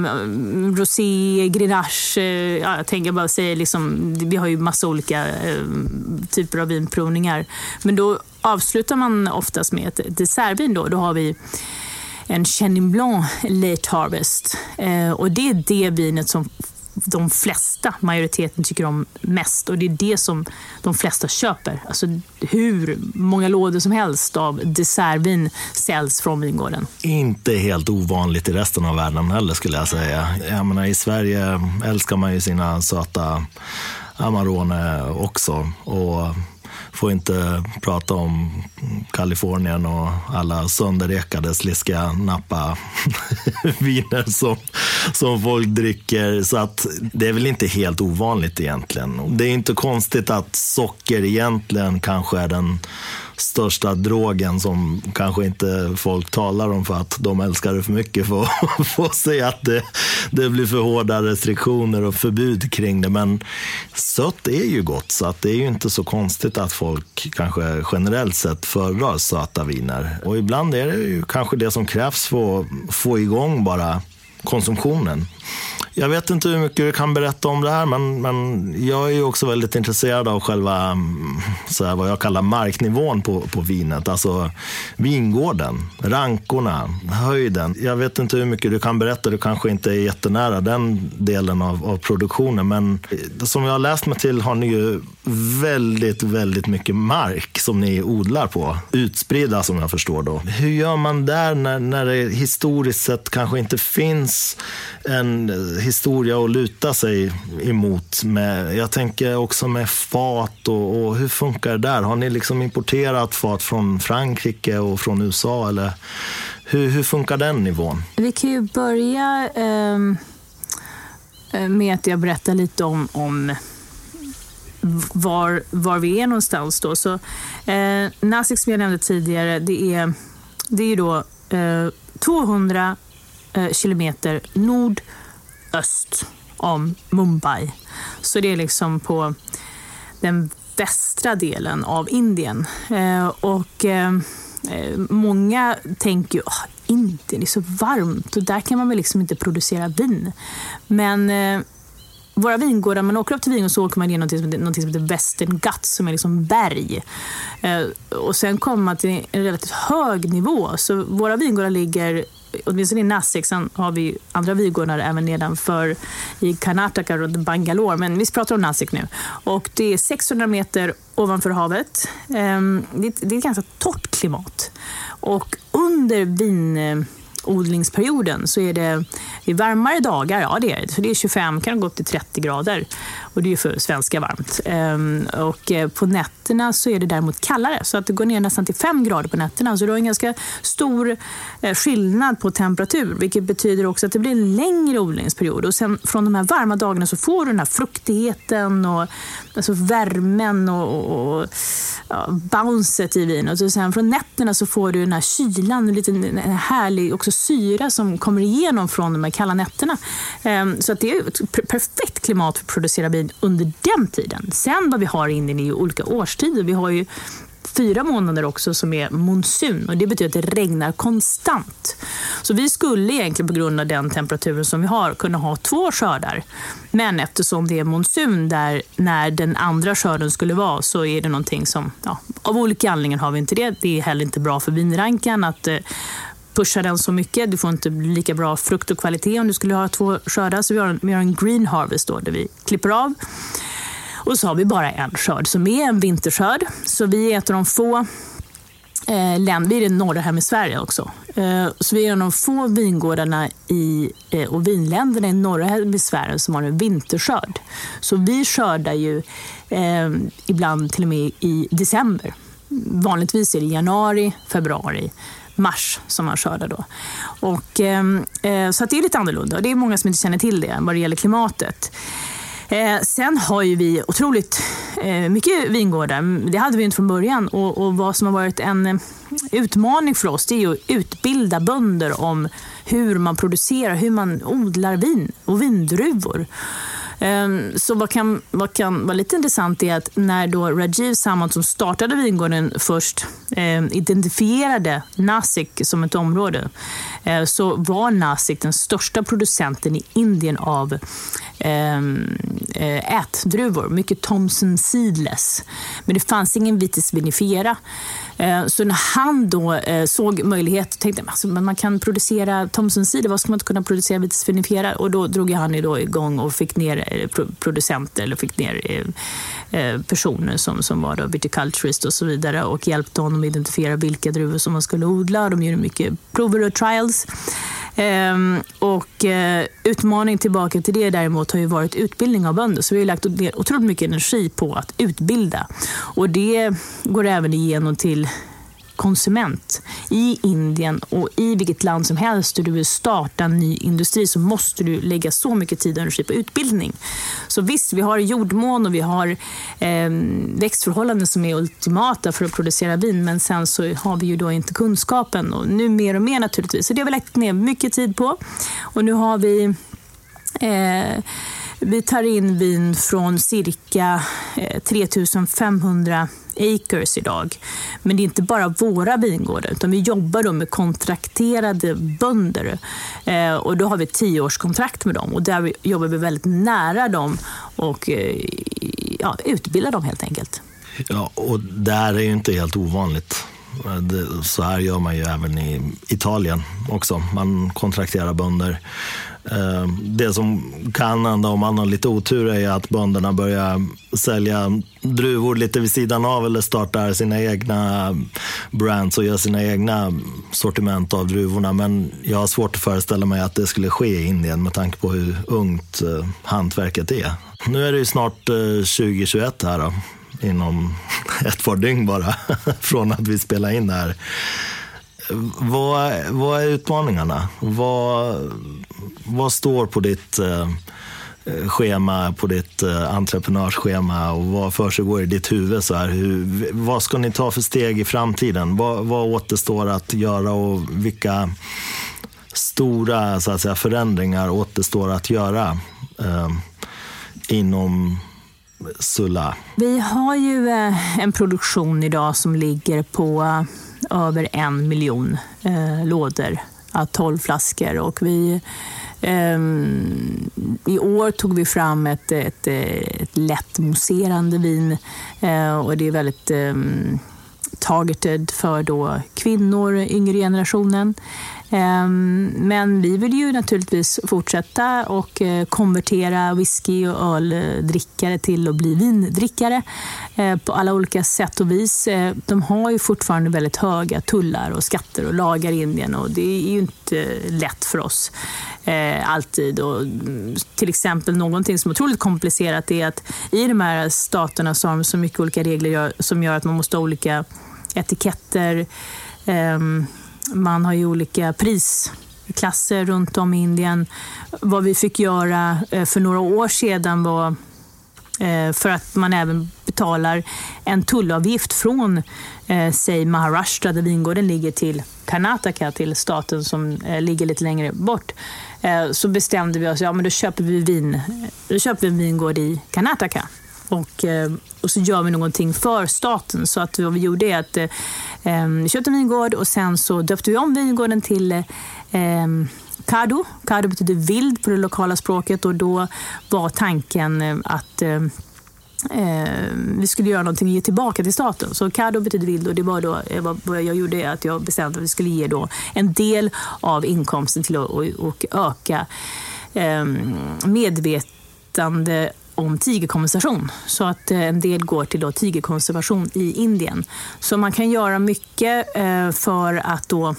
rosé, grenache, eh, ja, jag tänker bara säga, liksom, vi har ju massa olika eh, typer av vinprovningar. Men då avslutar man oftast med ett dessertvin. Då, då har vi en Chenin Blanc Late Harvest. Eh, och det är det vinet som de flesta, majoriteten, tycker om mest. Och det är det som de flesta köper. Alltså hur många lådor som helst av dessertvin säljs från vingården. Inte helt ovanligt i resten av världen heller skulle jag säga. Jag menar, I Sverige älskar man ju sina söta Amarone också. Och får inte prata om Kalifornien och alla sönderrekade sliskiga nappa viner som, som folk dricker. Så att det är väl inte helt ovanligt egentligen. Det är inte konstigt att socker egentligen kanske är den största drogen som kanske inte folk talar om för att de älskar det för mycket för att få se att det, det blir för hårda restriktioner och förbud kring det. Men sött är ju gott så att det är ju inte så konstigt att folk kanske generellt sett föredrar söta viner. Och ibland är det ju kanske det som krävs för att få igång bara konsumtionen. Jag vet inte hur mycket du kan berätta om det här, men, men jag är ju också väldigt intresserad av själva mm, så här, vad jag kallar marknivån på, på vinet. Alltså vingården, rankorna, höjden. Jag vet inte hur mycket du kan berätta, du kanske inte är jättenära den delen av, av produktionen, men som jag har läst mig till har ni ju väldigt, väldigt mycket mark som ni odlar på. Utspridda som jag förstår då. Hur gör man där när, när det historiskt sett kanske inte finns en historia att luta sig emot. Med, jag tänker också med fat och, och, hur funkar det där? Har ni liksom importerat fat från Frankrike och från USA? Eller hur, hur funkar den nivån? Vi kan ju börja ehm, eh, med att jag berättar lite om, om var, var vi är någonstans. Då. Så, eh, Nasik som jag nämnde tidigare, det är, det är då eh, 200 eh, kilometer nord öst om Mumbai. Så det är liksom på den västra delen av Indien. Eh, och eh, eh Många tänker ju oh, Indien är så varmt och där kan man väl liksom inte producera vin. Men eh, våra vingårdar, man åker upp till vingården så åker man igenom något som heter, något som heter Western Ghats som är liksom berg. Eh, och sen kommer man till en relativt hög nivå. Så våra vingårdar ligger åtminstone i Nasik, sen har vi andra vingårdar även nedanför i Karnataka runt Bangalore, men vi pratar om Nasik nu. Och det är 600 meter ovanför havet. Ehm, det är ett ganska torrt klimat. Och under vin odlingsperioden så är det, det är varmare dagar, ja det är det. Så det är 25, kan gå upp till 30 grader. Och det är ju för svenska varmt. Ehm, och eh, på nätterna så är det däremot kallare, så att det går ner nästan till 5 grader på nätterna. Så du har en ganska stor eh, skillnad på temperatur, vilket betyder också att det blir en längre odlingsperiod. Och sen från de här varma dagarna så får du den här fruktigheten och alltså värmen och, och, och ja, bouncet i vinet. Och sen från nätterna så får du den här kylan, en liten härlig också syra som kommer igenom från de här kalla nätterna. Ehm, så att det är ett perfekt klimat för att producera vin under den tiden. Sen vad vi har i Indien är ju olika årstider. Vi har ju fyra månader också som är monsun och det betyder att det regnar konstant. Så vi skulle egentligen på grund av den temperaturen som vi har kunna ha två skördar. Men eftersom det är monsun där när den andra skörden skulle vara så är det någonting som, ja, av olika anledningar har vi inte det. Det är heller inte bra för vinrankan att eh, pusha den så mycket. Du får inte lika bra frukt och kvalitet om du skulle ha två skördar. Så vi har en, vi har en green harvest då, där vi klipper av och så har vi bara en skörd som är en vinterskörd. Så vi är ett av de få eh, länder, vi är i norra hemisfären också. Eh, så vi är en av de få vingårdarna i, eh, och vinländerna i norra hemisfären som har en vinterskörd. Så vi skördar ju eh, ibland till och med i december. Vanligtvis är det januari, februari, mars som man skördar då. Och, ehm, eh, så att det är lite annorlunda och det är många som inte känner till det vad det gäller klimatet. Eh, sen har ju vi otroligt eh, mycket vingårdar. Mm, det hade vi inte från början. Och, och, vad som har varit en eh, utmaning för oss det är att utbilda bönder om hur man producerar, hur man odlar vin och vindruvor. Ehm, så vad kan, vad kan vara lite intressant är att när då Rajiv Samant som startade vingården först ehm, identifierade Nasik som ett område Eh, så var Nasik den största producenten i Indien av ehm, eh, ätdruvor, mycket Thomson Seedless. Men det fanns ingen vitis vinifera. Eh, så när han då såg möjlighet tänkte alltså, man kan producera Thomson Cider, vad ska man inte kunna producera vitis vinifera? Och då drog han då igång och fick ner producenter eller fick ner personer som, som var då viticulturist och så vidare och hjälpte honom att identifiera vilka druvor som man skulle odla. De gjorde mycket prover och trials. Ehm, och eh, utmaningen tillbaka till det däremot har ju varit utbildning av bönder. Så vi har lagt ner otroligt mycket energi på att utbilda. Och det går även igenom till konsument i Indien och i vilket land som helst där du vill starta en ny industri så måste du lägga så mycket tid och energi på utbildning. Så visst, vi har jordmån och vi har eh, växtförhållanden som är ultimata för att producera vin men sen så har vi ju då inte kunskapen och nu mer och mer naturligtvis. Så det har vi lagt ner mycket tid på och nu har vi eh, vi tar in vin från cirka eh, 3500 acres idag. Men det är inte bara våra vingårdar, utan vi jobbar då med kontrakterade bönder. Eh, och då har vi ett tioårskontrakt med dem och där jobbar vi väldigt nära dem och eh, ja, utbildar dem helt enkelt. Ja, och det här är ju inte helt ovanligt. Eh, så här gör man ju även i Italien också. Man kontrakterar bönder Ehm, det som kan hända om man har lite otur är att bönderna börjar sälja druvor lite vid sidan av eller startar sina egna brands och gör sina egna sortiment av druvorna. Men jag har svårt att föreställa mig att det skulle ske i Indien med tanke på hur ungt eh, hantverket är. Nu är det ju snart eh, 2021 här då, inom ett par dygn bara från att vi spelar in det här. Vad, vad är utmaningarna? Vad, vad står på ditt eh, schema, på ditt eh, entreprenörsschema och vad försiggår i ditt huvud? Så här? Hur, vad ska ni ta för steg i framtiden? Vad, vad återstår att göra och vilka stora så att säga, förändringar återstår att göra eh, inom Sulla? Vi har ju eh, en produktion idag som ligger på över en miljon eh, lådor, 12 flaskor. Och vi, eh, I år tog vi fram ett, ett, ett lätt mousserande vin eh, och det är väldigt eh, targeted för då kvinnor, yngre generationen. Ehm, men vi vill ju naturligtvis fortsätta och eh, konvertera whisky och öldrickare till att bli vindrickare eh, på alla olika sätt och vis. Eh, de har ju fortfarande väldigt höga tullar och skatter och lagar i Indien och det är ju inte lätt för oss alltid. Och mm, till exempel någonting som är otroligt komplicerat är att i de här staterna så har de så mycket olika regler som gör att man måste ha olika etiketter. Ehm, man har ju olika prisklasser runt om i Indien. Vad vi fick göra eh, för några år sedan var eh, för att man även betalar en tullavgift från, eh, säg Maharashtra, där vingården ligger, till Karnataka, till staten som eh, ligger lite längre bort. Så bestämde vi oss, ja men då köper vi, vin, då köper vi en vingård i Karnataka. Och, eh, och så gör vi någonting för staten. Så att vad vi gjorde är att eh, vi köpte en vingård och sen så döpte vi om vingården till eh, Kado. Kado betyder vild på det lokala språket och då var tanken eh, att eh, eh, vi skulle göra någonting och ge tillbaka till staten. Så Kado betyder vild och det var då, vad jag gjorde att jag bestämde att vi skulle ge då en del av inkomsten till att och öka eh, medvetande om tigerkonservation. Så att eh, en del går till då tigerkonservation i Indien. Så man kan göra mycket eh, för att då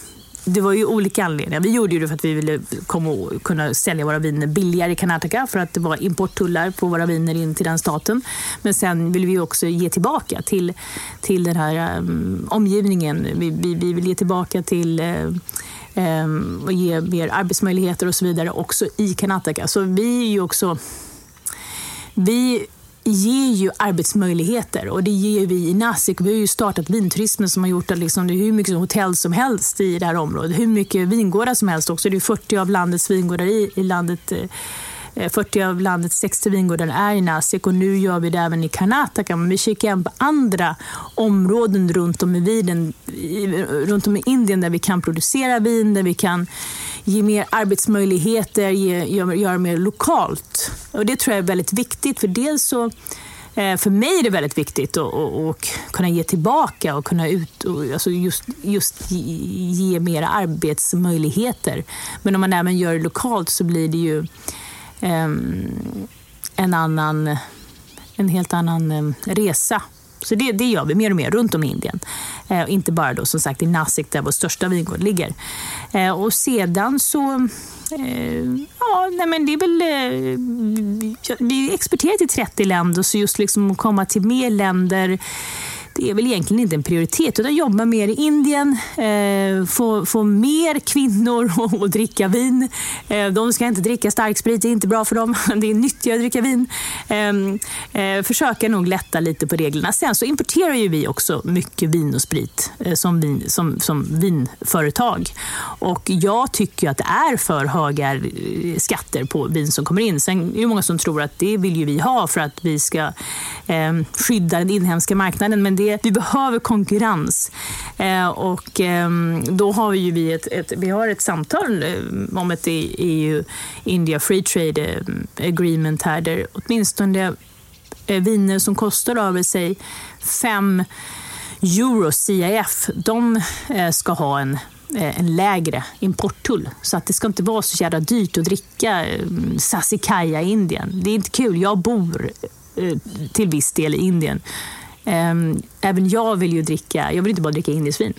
det var ju olika anledningar. Vi gjorde det för att vi ville komma och kunna sälja våra viner billigare i Karnataka för att det var importtullar på våra viner in till den staten. Men sen vill vi också ge tillbaka till, till den här um, omgivningen. Vi, vi, vi, vill ge tillbaka till uh, um, och ge mer arbetsmöjligheter och så vidare också i Karnataka. Så vi är ju också vi ger ju arbetsmöjligheter och det ger vi i Nasik. Vi har ju startat vinturismen som har gjort att liksom det är hur mycket hotell som helst i det här området. Hur mycket vingårdar som helst också. Det är 40 av landets vingårdar i, i landet eh, 40 av landets 60 vingårdar är i Nasik och nu gör vi det även i Karnataka. Men vi kikar även på andra områden runt om i, viden, runt om i Indien där vi kan producera vin, där vi kan ge mer arbetsmöjligheter, ge, göra, gör mer lokalt. Och Det tror jag är väldigt viktigt, för dels så eh, för mig är det väldigt viktigt att, att, kunna ge tillbaka och kunna ut, alltså just, just ge mer arbetsmöjligheter. Men om man även gör det lokalt så blir det ju um, en, annan, en helt annan um, resa. Så det, det gör vi mer och mer runt om i Indien. Eh, inte bara då som sagt i Nasik där vår största vingård ligger. Eh, och sedan så eh, Ja, nej men det är väl... Eh, vi exporterar till 30 länder, så just liksom att komma till mer länder det är väl egentligen inte en prioritet, utan jobba mer i Indien, eh, få, få mer kvinnor att dricka vin. Eh, de ska inte dricka starksprit, det är inte bra för dem. Det är nyttigare att dricka vin. Ehm, eh, försöka nog lätta lite på reglerna. Sen så importerar ju vi också mycket vin och sprit eh, som, vin, som, som vinföretag. Och jag tycker att det är för höga eh, skatter på vin som kommer in. Sen är det många som tror att det vill ju vi ha för att vi ska ehm, skydda den inhemska marknaden. Men det, vi behöver konkurrens. Eh, och eh, då har vi, ju ett, ett, vi har ett samtal eh, om ett EU-India Free Trade eh, Agreement här där åtminstone eh, viner som kostar över sig 5 euro CIF, de ska ha en en lägre importtull. Så att det ska inte vara så jävla dyrt att dricka Sasikaya i Indien. Det är inte kul. Jag bor till viss del i Indien. Ehm, även jag vill ju dricka, jag vill inte bara dricka indiskt vin.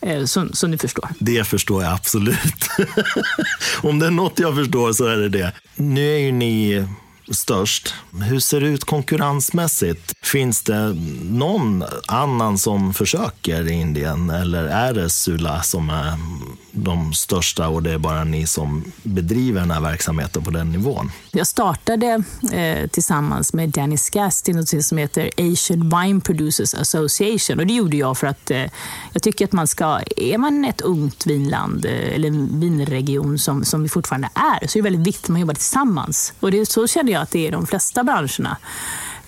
Eh, som, som du förstår. Det förstår jag absolut. Om det är något jag förstår så är det det. Nu är ju ni störst. Hur ser det ut konkurrensmässigt? Finns det någon annan som försöker i Indien eller är det Sula som är de största och det är bara ni som bedriver den här verksamheten på den nivån? Jag startade eh, tillsammans med Danny Skast i något som heter Asian Wine Producers Association och det gjorde jag för att eh, jag tycker att man ska, är man ett ungt vinland eh, eller en vinregion som, som vi fortfarande är så är det väldigt viktigt att man jobbar tillsammans. Och det, så känner jag att det är i de flesta branscherna.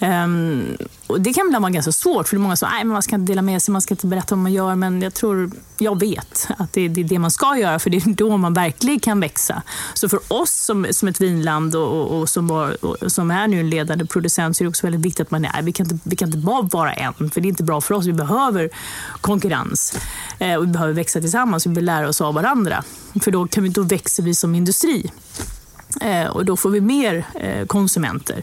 Um, och det kan ibland vara ganska svårt, för det är många som säger att man ska inte dela med sig, man ska inte berätta vad man gör, men jag tror, jag vet att det är, det är det man ska göra, för det är då man verkligen kan växa. Så för oss som, som ett vinland och, och, och som, var, och, som är nu en ledande producent så är det också väldigt viktigt att man är, vi kan inte, vi kan inte bara vara en, för det är inte bra för oss. Vi behöver konkurrens eh, och vi behöver växa tillsammans, vi behöver lära oss av varandra. För då, kan vi, då växer vi som industri. Eh, och då får vi mer eh, konsumenter.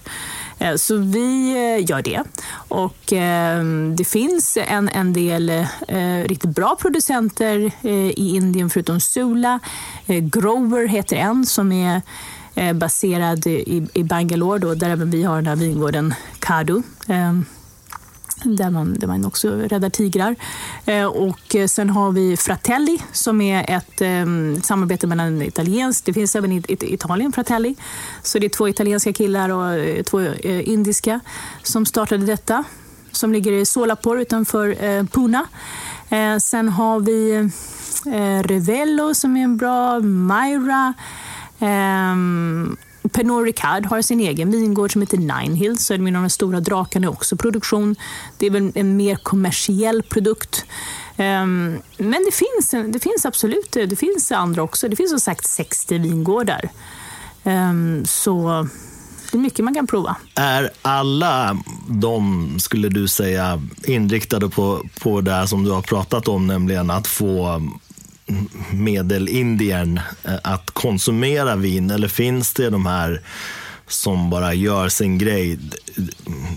Eh, så vi eh, gör det. Och eh, det finns en, en del riktigt bra producenter i Indien förutom Sula. Grover heter en som är baserad i, Bangalore då, där även vi har den här vingården Kadu där man, där man också räddar tigrar. Eh, och eh, sen har vi Fratelli som är ett ehm, samarbete mellan italienskt, det finns även i, Italien Fratelli. Så det är två italienska killar och eh, två indiska som startade detta. Som ligger i Solapor utanför eh, Puna. Eh, sen har vi Revello som är en bra, Myra. Ehm, Pernod Ricard har sin egen vingård som heter Nine Hills. Så är de stora drakarna är också produktion. Det är väl en mer kommersiell produkt. Um, men det finns, det finns absolut det finns andra också. Det finns som sagt 60 vingårdar. Um, så det är mycket man kan prova. Är alla de, skulle du säga, inriktade på, på det som du har pratat om, nämligen att få medelindiern eh, att konsumera vin? Eller finns det de här som bara gör sin grej?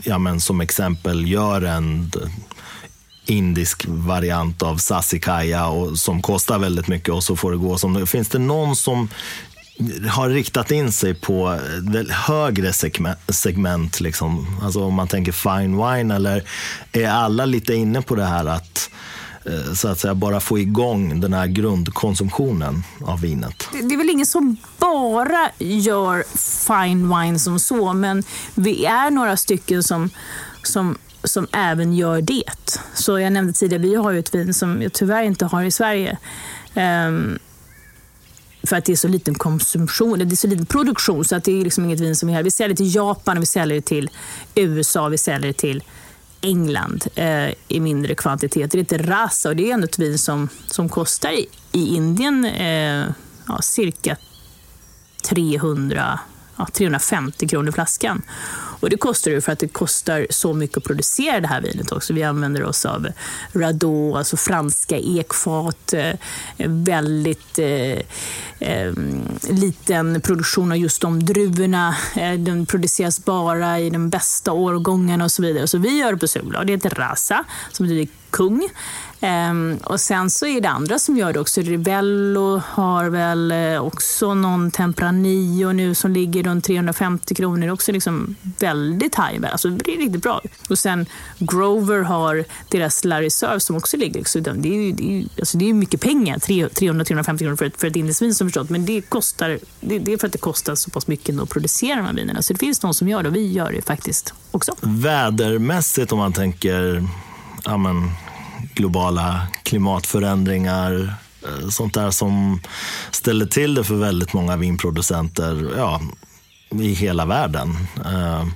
Ja, men som exempel, gör en indisk variant av sasikaya och som kostar väldigt mycket och så får det gå som det Finns det någon som har riktat in sig på eh, högre segment, liksom. alltså om man tänker fine wine, eller är alla lite inne på det här att Eh, så att säga bara få igång den här grundkonsumtionen av vinet? Det är väl ingen som bara gör fine wine som så, men vi är några stycken som, som som även gör det. Så jag nämnde tidigare, vi har ju ett vin som jag tyvärr inte har i Sverige. Um, för att det är så liten konsumtion, det är så liten produktion så att det är liksom inget vin som vi har. Vi säljer till Japan, och vi säljer till USA, vi säljer till England eh, i mindre kvantiteter. Det heter Rasa och det är ändå ett vin som, som kostar i, i Indien eh, ja, cirka 300 ja, 350 kronor flaskan. Och det kostar ju för att det kostar så mycket att producera det här vinet också. Vi använder oss av Radot, alltså franska ekfat, eh, väldigt eh, eh, liten produktion av just de druvorna. Eh, den produceras bara i den bästa årgången och så vidare. Så vi gör det på Sula och det heter Rasa, som betyder kung. Um, och sen så är det andra som gör det också. Rivello har väl eh, också någon Tempranillo nu som ligger runt 350 kronor. Det är också liksom väldigt high. Alltså det är riktigt bra. Och sen Grover har deras La Reserve som också ligger. Liksom så det, är ju, det, är, alltså det är mycket pengar, 300-350 kronor för ett, för ett indiskt vin som förstått. Men det, kostar, det, det, är för att det kostar så pass mycket att producera de här vinerna. Så det finns de som gör det och vi gör det faktiskt också. Vädermässigt om man tänker ja, men, globala klimatförändringar, eh, sånt där som ställer till det för väldigt många vinproducenter ja, i hela världen. Eh,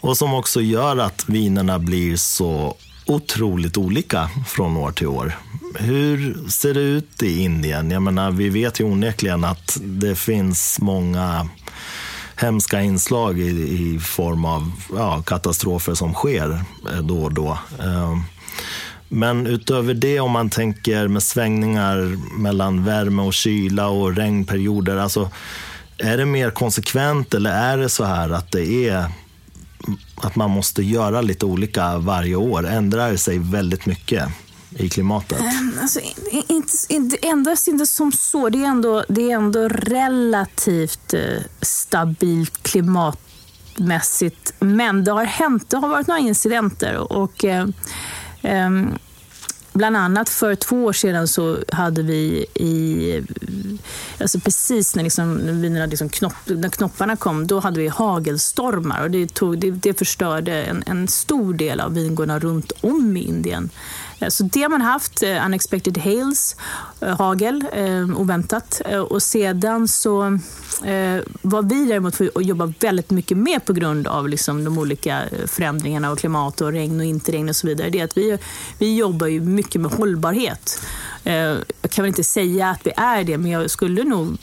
och som också gör att vinerna blir så otroligt olika från år till år. Hur ser det ut i Indien? Jag menar, vi vet ju onekligen att det finns många hemska inslag i, i form av ja, katastrofer som sker eh, då och då. Men utöver det, om man tänker med svängningar mellan värme och kyla och regnperioder, alltså, är det mer konsekvent eller är det så här att det är att man måste göra lite olika varje år? Ändrar det sig väldigt mycket i klimatet? Um, alltså, inte, inte, ändras inte som så. Det är ändå, det är ändå relativt eh, stabilt klimatmässigt. Men det har hänt, det har varit några incidenter. och Eh, Um, Bland annat för två år sedan så hade vi i, alltså precis när, liksom, när, liksom knopp, när knopparna kom, då hade vi hagelstormar och det, tog, det, det förstörde en, en stor del av vingårdarna runt om i Indien. Eh, så det har man haft, eh, unexpected hails, eh, hagel, oväntat. Och sedan så var vi däremot får jobba väldigt mycket mer på grund av liksom de olika förändringarna av klimat och regn och inte regn och så vidare. Det är att vi, vi jobbar ju mycket med hållbarhet. Eh, jag kan väl inte säga att vi är det, men jag skulle nog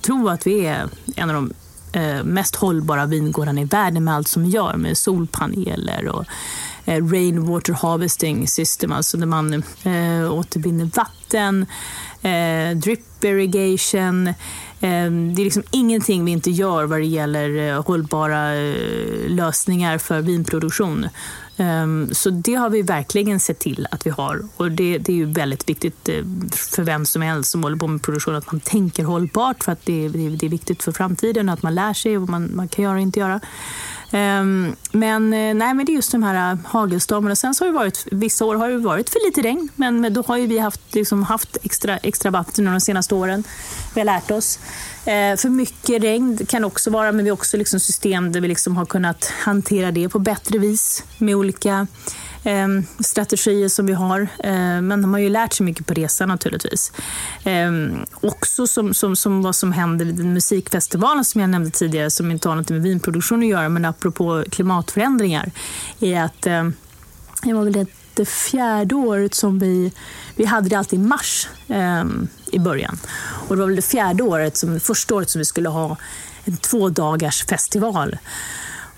tro att vi är en av de eh, mest hållbara vingårdarna i världen med allt som vi gör, med solpaneler och eh, rainwater harvesting system, alltså där man eh, återvinner vatten, eh, drip irrigation. Eh, det är liksom ingenting vi inte gör vad det gäller hållbara lösningar för vinproduktion. Ehm, så det har vi verkligen sett till att vi har. Och det, det, är ju väldigt viktigt eh, för vem som helst som håller på med produktion att man tänker hållbart för att det, det är viktigt för framtiden att man lär sig vad man, man kan göra och inte göra. Ehm, men, eh, nej, men det är just de här eh, hagelstormarna. Sen så har det varit, vissa år har det varit för lite regn, men då har ju vi haft, liksom, haft extra, extra vatten de senaste åren. Vi har lärt oss. Eh, för mycket regn kan också vara, men vi har också liksom system där vi liksom har kunnat hantera det på bättre vis med olika Ehm, strategier som vi har. Eh, men de har ju lärt sig mycket på resan naturligtvis. Eh, också som, som, som vad som händer vid musikfestivalen som jag nämnde tidigare, som inte har något med vinproduktion att göra, men apropå klimatförändringar, är att eh, det var väl det, det fjärde året som vi, vi hade det alltid i mars eh, i början. Och det var väl det fjärde året, som, första året som vi skulle ha en två dagars festival.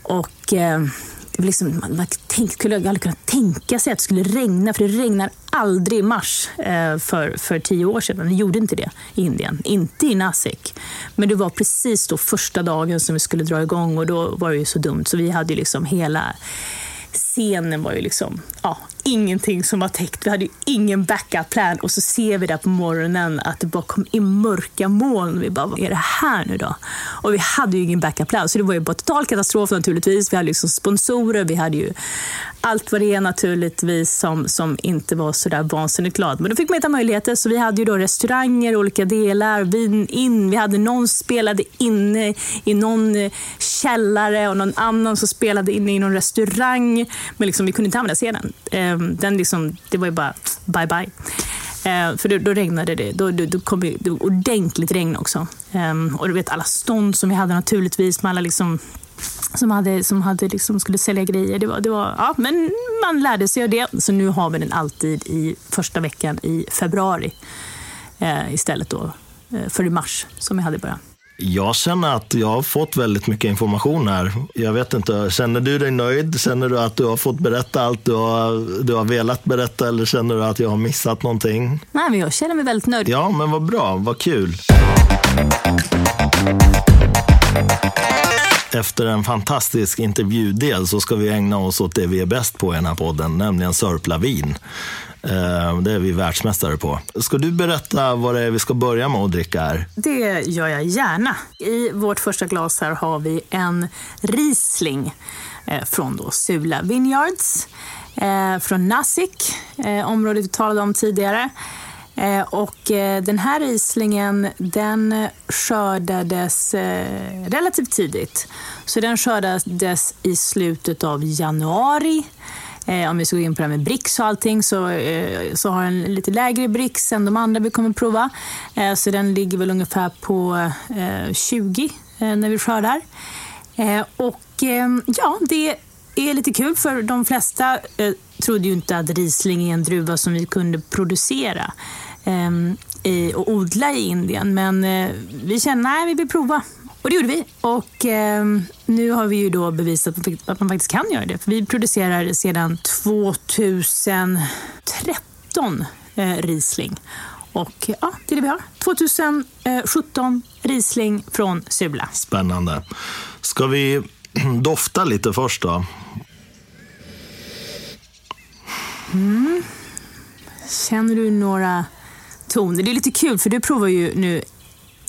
Och eh, det liksom, man, man tänk, skulle aldrig kunna tänka sig att det skulle regna, för det regnar aldrig i mars eh, för, för tio år sedan. Det gjorde inte det i Indien, inte i Nasik. Men det var precis då första dagen som vi skulle dra igång och då var det ju så dumt. Så vi hade ju liksom hela scenen var ju liksom, ja, ingenting som var täckt. Vi hade ju ingen backup-plan och så ser vi där på morgonen att det bara kom in mörka moln. Vi bara, vad är det här nu då? Och vi hade ju ingen backup-plan, så det var ju bara total katastrof naturligtvis. Vi hade liksom sponsorer, vi hade ju allt vad det är naturligtvis som, som inte var så där vansinnigt glad. Men då fick man hitta möjligheter, så vi hade ju då restauranger, olika delar, vin in. Vi hade någon som spelade inne i någon källare och någon annan som spelade inne i någon restaurang. Men liksom, vi kunde inte använda scenen. Ehm, den liksom, det var ju bara bye bye. Ehm, för då, då, regnade det. Då, då, då kom det ordentligt regn också. Ehm, och du vet alla stånd som vi hade naturligtvis med alla liksom som, hade, som hade liksom skulle sälja grejer. Det var, det var, ja, men man lärde sig av det. Så nu har vi den alltid i första veckan i februari eh, istället då, eh, för i mars som vi hade i början. Jag känner att jag har fått väldigt mycket information här. Jag vet inte, känner du dig nöjd? Känner du att du har fått berätta allt du har, du har velat berätta eller känner du att jag har missat någonting? Nej, men jag känner mig väldigt nöjd. Ja, men vad bra, vad kul. Efter en fantastisk intervjudel så ska vi ägna oss åt det vi är bäst på i den här podden, nämligen sörpla vin. Eh, det är vi världsmästare på. Ska du berätta vad det är vi ska börja med att dricka här? Det gör jag gärna. I vårt första glas här har vi en Riesling eh, från då Sula Vineyards. Eh, från Nasik, området vi talade om tidigare. Och den här Rieslingen den skördades relativt tidigt. Så den skördades i slutet av januari Eh, om vi ska gå in på det här med Brix och allting så, eh, så har den lite lägre Brix än de andra vi kommer prova. Eh, så den ligger väl ungefär på eh, 20 eh, när vi skördar. Eh, och eh, ja, det är lite kul för de flesta eh, trodde ju inte att Riesling är en druva som vi kunde producera eh, och odla i Indien. Men vi kände att vi vill prova och det gjorde vi. Och eh, nu har vi ju då bevisat att man faktiskt kan göra det. För vi producerar sedan 2013 eh, Riesling. Och ja, det är det vi har. 2017 Riesling från Sula. Spännande. Ska vi dofta lite först då? Mm. Känner du några toner? Det är lite kul för du provar ju nu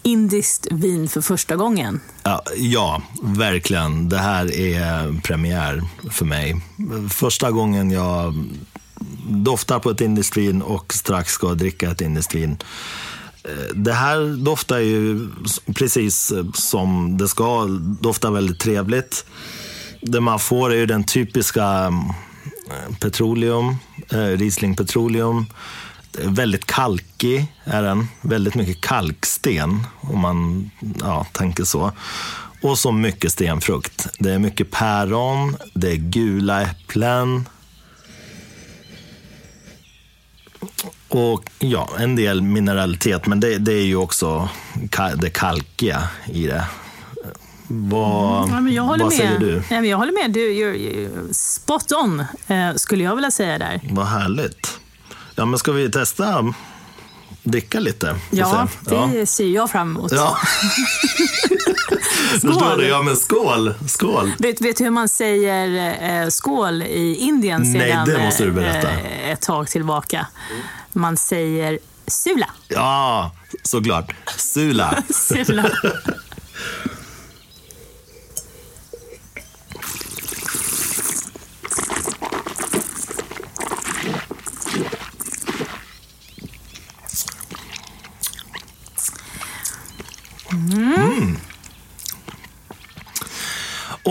indiskt vin för första gången? Ja, ja, verkligen. Det här är premiär för mig. Första gången jag doftar på ett indiskt vin och strax ska dricka ett indiskt vin. Eh, det här doftar ju precis eh, som det ska. Doftar väldigt trevligt. Det man får är ju den typiska mm, eh, petroleum, Riesling petroleum väldigt kalkig är den. Väldigt mycket kalksten om man ja, tänker så. Och så mycket stenfrukt. Det är mycket päron, det är gula äpplen. Och ja, en del mineralitet, men det, det är ju också det kalkiga i det. Vad, mm, ja, vad säger du? Ja, men jag håller med. Du, you're, you're spot on, eh, skulle jag vilja säga där. Vad härligt. Ja, men ska vi testa dricka lite? Ja, det ja. ser jag fram emot. Ja. skål! Du, ja, men skål! skål. Vet, vet du hur man säger eh, skål i Indien Nej, sedan det måste du berätta. Eh, ett tag tillbaka? Man säger sula. Ja, såklart. Sula. sula.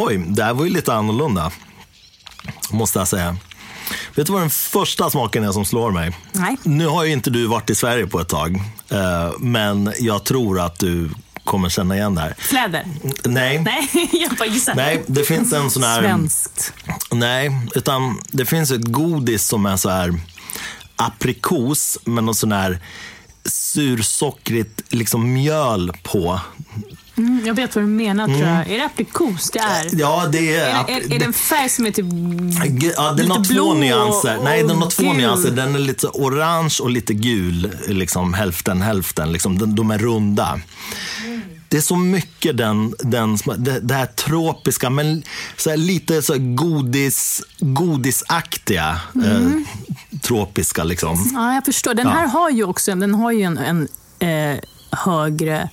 Oj, det här var ju lite annorlunda, måste jag säga. Vet du vad den första smaken är som slår mig? Nej. Nu har ju inte du varit i Sverige på ett tag, eh, men jag tror att du kommer känna igen det här. Fläder? Nej. Nej, jag bara gissar. Nej, det finns en sån här... Svenskt. Nej, utan det finns ett godis som är så här aprikos med någon sån här sursockrigt liksom mjöl på. Mm, jag vet vad du menar tror jag. Är det aprikos det är? Ja, det är... Är, är, är det en färg som är typ Ja, den har två blå nyanser. och Nej, den har två gul? nyanser. Den är lite orange och lite gul. Liksom hälften hälften. Liksom, de, de är runda. Det är så mycket den, den det, det här tropiska, men så här, lite så här godis, godisaktiga. Eh, tropiska liksom. Ja, jag förstår. Den Ja. här har ju också den har ju en, en eh, högre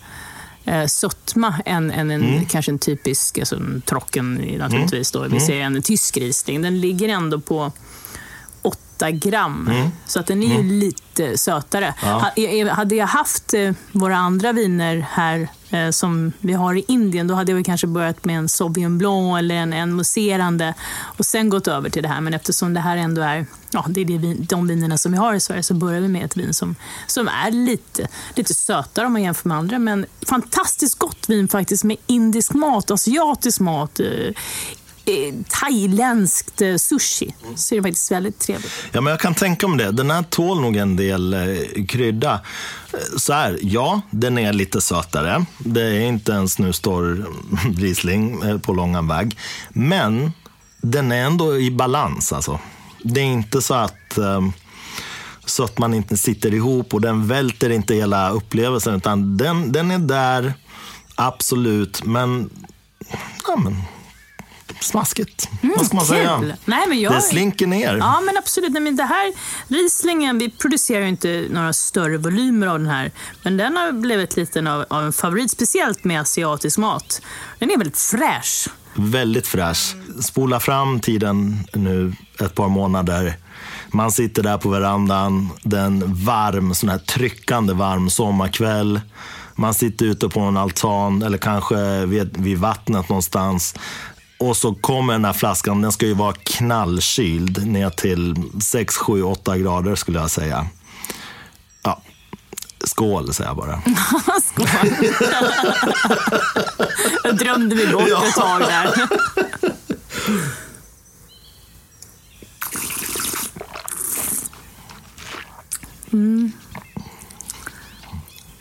eh, sötma än, än en, Mm. kanske en typisk alltså en trocken naturligtvis. Då. Vi ser en tysk risling. Den ligger ändå på 8 gram. Så att den är ju lite sötare. Mm. Ja. Ha- eh, Hade jag haft eh, våra andra viner här eh, som vi har i Indien, då hade jag kanske börjat med en Sauvignon Blanc eller en, en mousserande och sen gått över till det här. Men eftersom det här ändå är ja, det är det vin, de vinerna som vi har i Sverige så börjar vi med ett vin som, som är lite, lite sötare om man jämför med andra. Men fantastiskt gott vin faktiskt med indisk mat, asiatisk mat, eh, Eh, thailändskt eh, sushi. Så det är faktiskt väldigt trevligt. Ja, men jag kan tänka mig det. Den här tål nog en del eh, krydda. Eh, så här, ja, den är lite sötare. Det är inte en snustorr Riesling på långa väg. Men den är ändå i balans. Alltså. Det är inte så att, eh, så att man inte sitter ihop och den välter inte hela upplevelsen. Utan den, den är där, absolut. Men, ja, men smaskigt. Vad ska man säga? kul. Nej, men jag- Det slinker ner. Ja, men absolut. Nej, men det här Rieslingen, vi producerar inte några större volymer av den här. Men den har blivit lite av, av en favorit, speciellt med asiatisk mat. Den är väldigt fräsch. Väldigt fräsch. Spola fram tiden nu ett par månader. Man sitter där på verandan, den varm, sån här tryckande varm sommarkväll. Man sitter ute på en altan eller kanske vid, vid vattnet någonstans. Och så kommer den här flaskan, den ska ju vara knallkyld ner till 6, 7, 8 grader skulle jag säga. Ja, skål säger jag bara. Skål! jag drömde mig bort ja. ett tag där. Mm.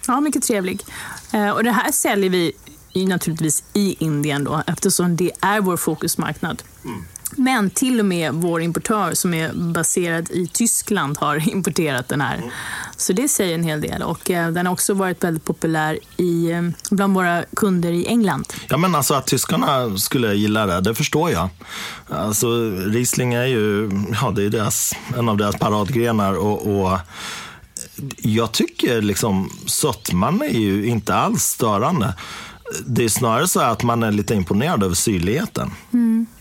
Ja, mycket trevlig. Eh, och det här säljer vi naturligtvis i Indien då, eftersom det är vår fokusmarknad. Men till och med vår importör som är baserad i Tyskland har importerat den här. Så det säger en hel del. Och eh, den har också varit väldigt populär i, eh, bland våra kunder i England. Ja, men alltså att tyskarna skulle gilla det, det förstår jag. Alltså, Riesling är ju ja, det är deras, en av deras paradgrenar. Och, och jag tycker liksom sötman är ju inte alls störande. Det är snarare så att man är lite imponerad över syrligheten.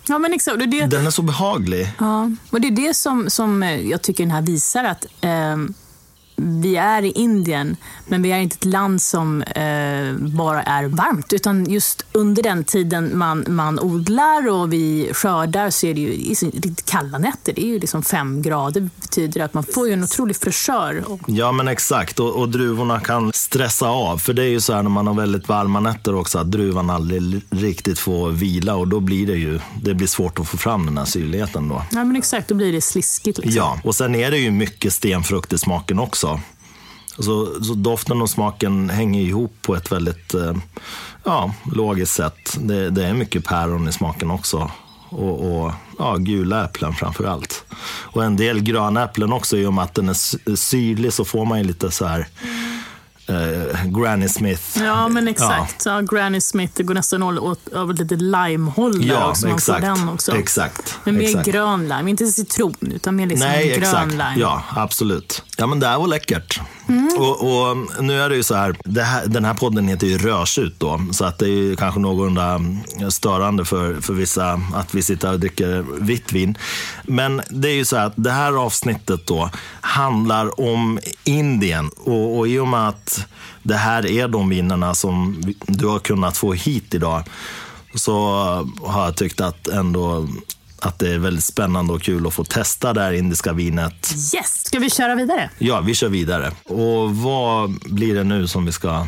Ja, men exakt. Det, Den är så behaglig. Ja, och det är det som, som eh, jag tycker den här visar att eh, vi är i Indien, men vi är inte ett land som eh, bara är varmt. Utan just under den tiden man, man odlar och vi skördar så är det ju riktigt kalla nätter. Det är ju liksom fem grader. Det betyder att man får ju en otrolig fräschör. Ja men exakt och, och druvorna kan stressa av. För det är ju så här när man har väldigt varma nätter också att druvan aldrig riktigt får vila och då blir det ju det blir svårt att få fram den här syrligheten då. ja, men exakt, då blir det sliskigt. Liksom. Ja, och sen är det ju mycket stenfrukt i smaken också. Så, så doften och smaken hänger ihop på ett väldigt eh, ja, logiskt sätt. Det, det är mycket päron i smaken också. Och, och ja, gula äpplen framför allt. Och en del gröna äpplen också. I och med att den är syrlig så får man ju lite så här eh, Granny Smith. Ja, men exakt. Ja. Granny Smith, det går nästan åt, över lite limehåll där Ja, också. Man får exakt. den också. Exakt. Men mer exakt. grön lime, inte citron, utan mer liksom Nej, grön exakt. lime. Ja, absolut. Ja, men det här var läckert. Mm. Och, och nu är det ju så här, här, den här podden heter ju Rörsut då, så att det är ju kanske någorlunda störande för, för vissa att vi sitter och dricker vitt vin. Men det är ju så här att det här avsnittet då handlar om Indien och, och i och med att det här är de vinerna som du har kunnat få hit idag så har jag tyckt att ändå att det är väldigt spännande och kul att få testa det här indiska vinet. Yes! Ska vi köra vidare? Ja, vi kör vidare. Och vad blir det nu som vi ska